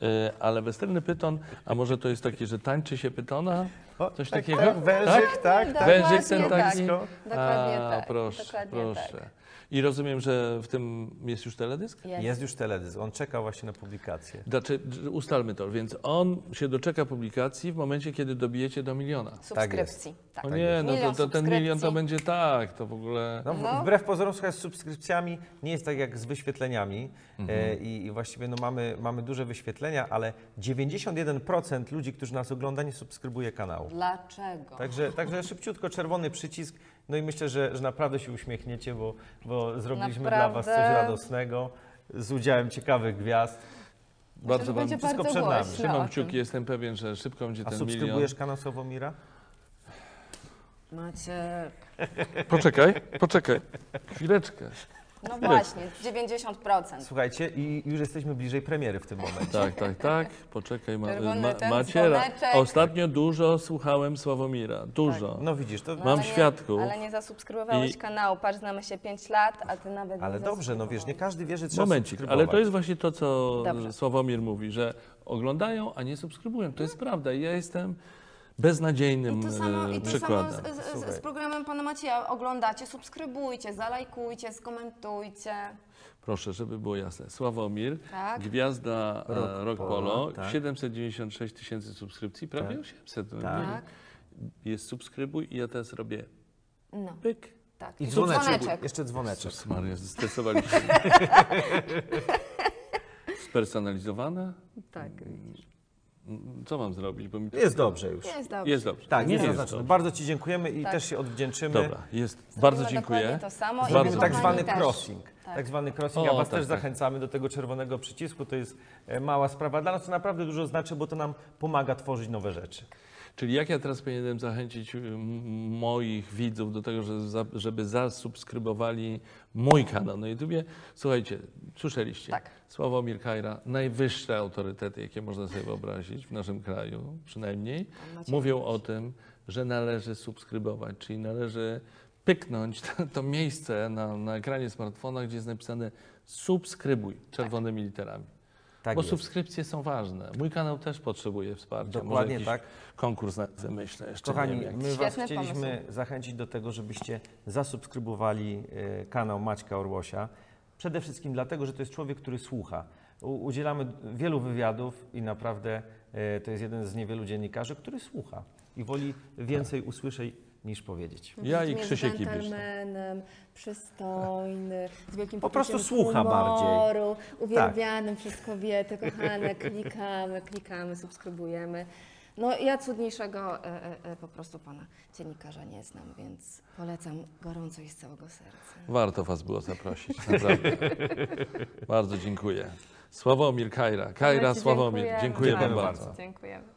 Y, ale weselny pyton, a może to jest takie, że tańczy się pytona? O, Coś tak, takiego? Tak, wężyk, tak, tak. Wężyk ten taki? tak. Dokładnie a, tak. proszę, Dokładnie proszę. Tak. I rozumiem, że w tym jest już teledysk? Jest. Jest już teledysk, on czeka właśnie na publikację. Znaczy, ustalmy to, więc on się doczeka publikacji w momencie, kiedy dobijecie do miliona. Subskrypcji. Tak O nie, no to, Milion to ten milion to będzie tak, to w ogóle... No, w- No. Wbrew pozorom, słuchaj, z subskrypcjami nie jest tak jak z wyświetleniami Mhm. e, i, i właściwie no, mamy, mamy duże wyświetlenia, ale 91% ludzi, którzy nas ogląda, nie subskrybuje kanału. Dlaczego? Także, także szybciutko czerwony przycisk, no i myślę, że, że naprawdę się uśmiechniecie, bo, bo zrobiliśmy dla Was coś Naprawdę. radosnego z udziałem ciekawych gwiazd. Bardzo wam wszystko bardzo przed nami. trzymam kciuki, jestem pewien, że szybko będzie A ten subskrybujesz milion. kanał Sławomira? Macie... Poczekaj, poczekaj, chwileczkę. No właśnie, 90%. Słuchajcie, i już jesteśmy bliżej premiery w tym momencie. Tak, tak, tak, poczekaj, ma, Czerwony ma, ten macie ra- dzwoneczek. Ostatnio dużo słuchałem Sławomira, dużo. No widzisz, to... No, Mam ale nie- świadków. Ale nie zasubskrybowałeś I- kanału. Patrz, znamy się 5 lat, a ty nawet Ale nie dobrze, no wiesz, nie każdy wie, że trzeba Momencik, ale to jest właśnie to, co Dobrze. Sławomir mówi, że oglądają, a nie subskrybują. To jest prawda i ja jestem beznadziejnym I to samo, e, i to samo przykładem. z, z, z, z programem pana Macieja. Oglądacie, subskrybujcie, zalajkujcie, skomentujcie. Proszę, żeby było jasne. Sławomir, Tak. gwiazda Rock Rock, Rock Polo, Polo, tak. 796 tysięcy subskrypcji, prawie Tak. 800. no Tak. Jest subskrybuj i ja teraz robię No, pyk. tak. I dzwoneczek. dzwoneczek. Jeszcze dzwoneczek. Maria, zestresowaliście mnie. Spersonalizowane? Tak. Mm, Co mam zrobić? Bo mi to... Jest dobrze już. Jest dobrze. Jest dobrze. Tak, nie jest jest zaznaczone. Bardzo Ci dziękujemy i Tak. też się odwdzięczymy. Dobra, jest. Zrobimy Bardzo dziękuję. to samo i Zrobimy tak zwany też. crossing. Tak. Tak zwany crossing. O, Ja Was tak, też tak. zachęcamy do tego czerwonego przycisku. To jest e, mała sprawa. Dla nas to naprawdę dużo znaczy, bo to nam pomaga tworzyć nowe rzeczy. Czyli jak ja teraz powinienem zachęcić y, moich widzów do tego, żeby zasubskrybowali mój kanał na YouTubie? Słuchajcie, słyszeliście. Tak. Sławomir Kajra, najwyższe autorytety, jakie można sobie wyobrazić w naszym kraju przynajmniej, mówią o tym, że należy subskrybować, czyli należy pyknąć to, to miejsce na, na ekranie smartfona, gdzie jest napisane subskrybuj czerwonymi literami. Tak Bo jest. subskrypcje są ważne. Mój kanał też potrzebuje wsparcia. Może Dokładnie jakiś tak. Konkurs na myślę jeszcze. Kochani, nie wiem, jak. my Was Świetny chcieliśmy pomysł. zachęcić do tego, żebyście zasubskrybowali e, kanał Maćka Orłosia. Przede wszystkim dlatego, że to jest człowiek, który słucha. Udzielamy wielu wywiadów i naprawdę e, to jest jeden z niewielu dziennikarzy, który słucha i woli więcej usłyszeć niż powiedzieć. Ja i Krzysiek Ibisz. przystojny, z wielkim Po prostu słucha humoru, uwielbianym przez kobiety, kochane, klikamy, klikamy, subskrybujemy. No ja cudniejszego e, e, e, po prostu pana dziennikarza nie znam, więc polecam gorąco i z całego serca. Warto Was było zaprosić, naprawdę. Bardzo dziękuję. Sławomir Kajra. Kajra Sławomir. Dziękuję Wam bardzo. Dziękujemy.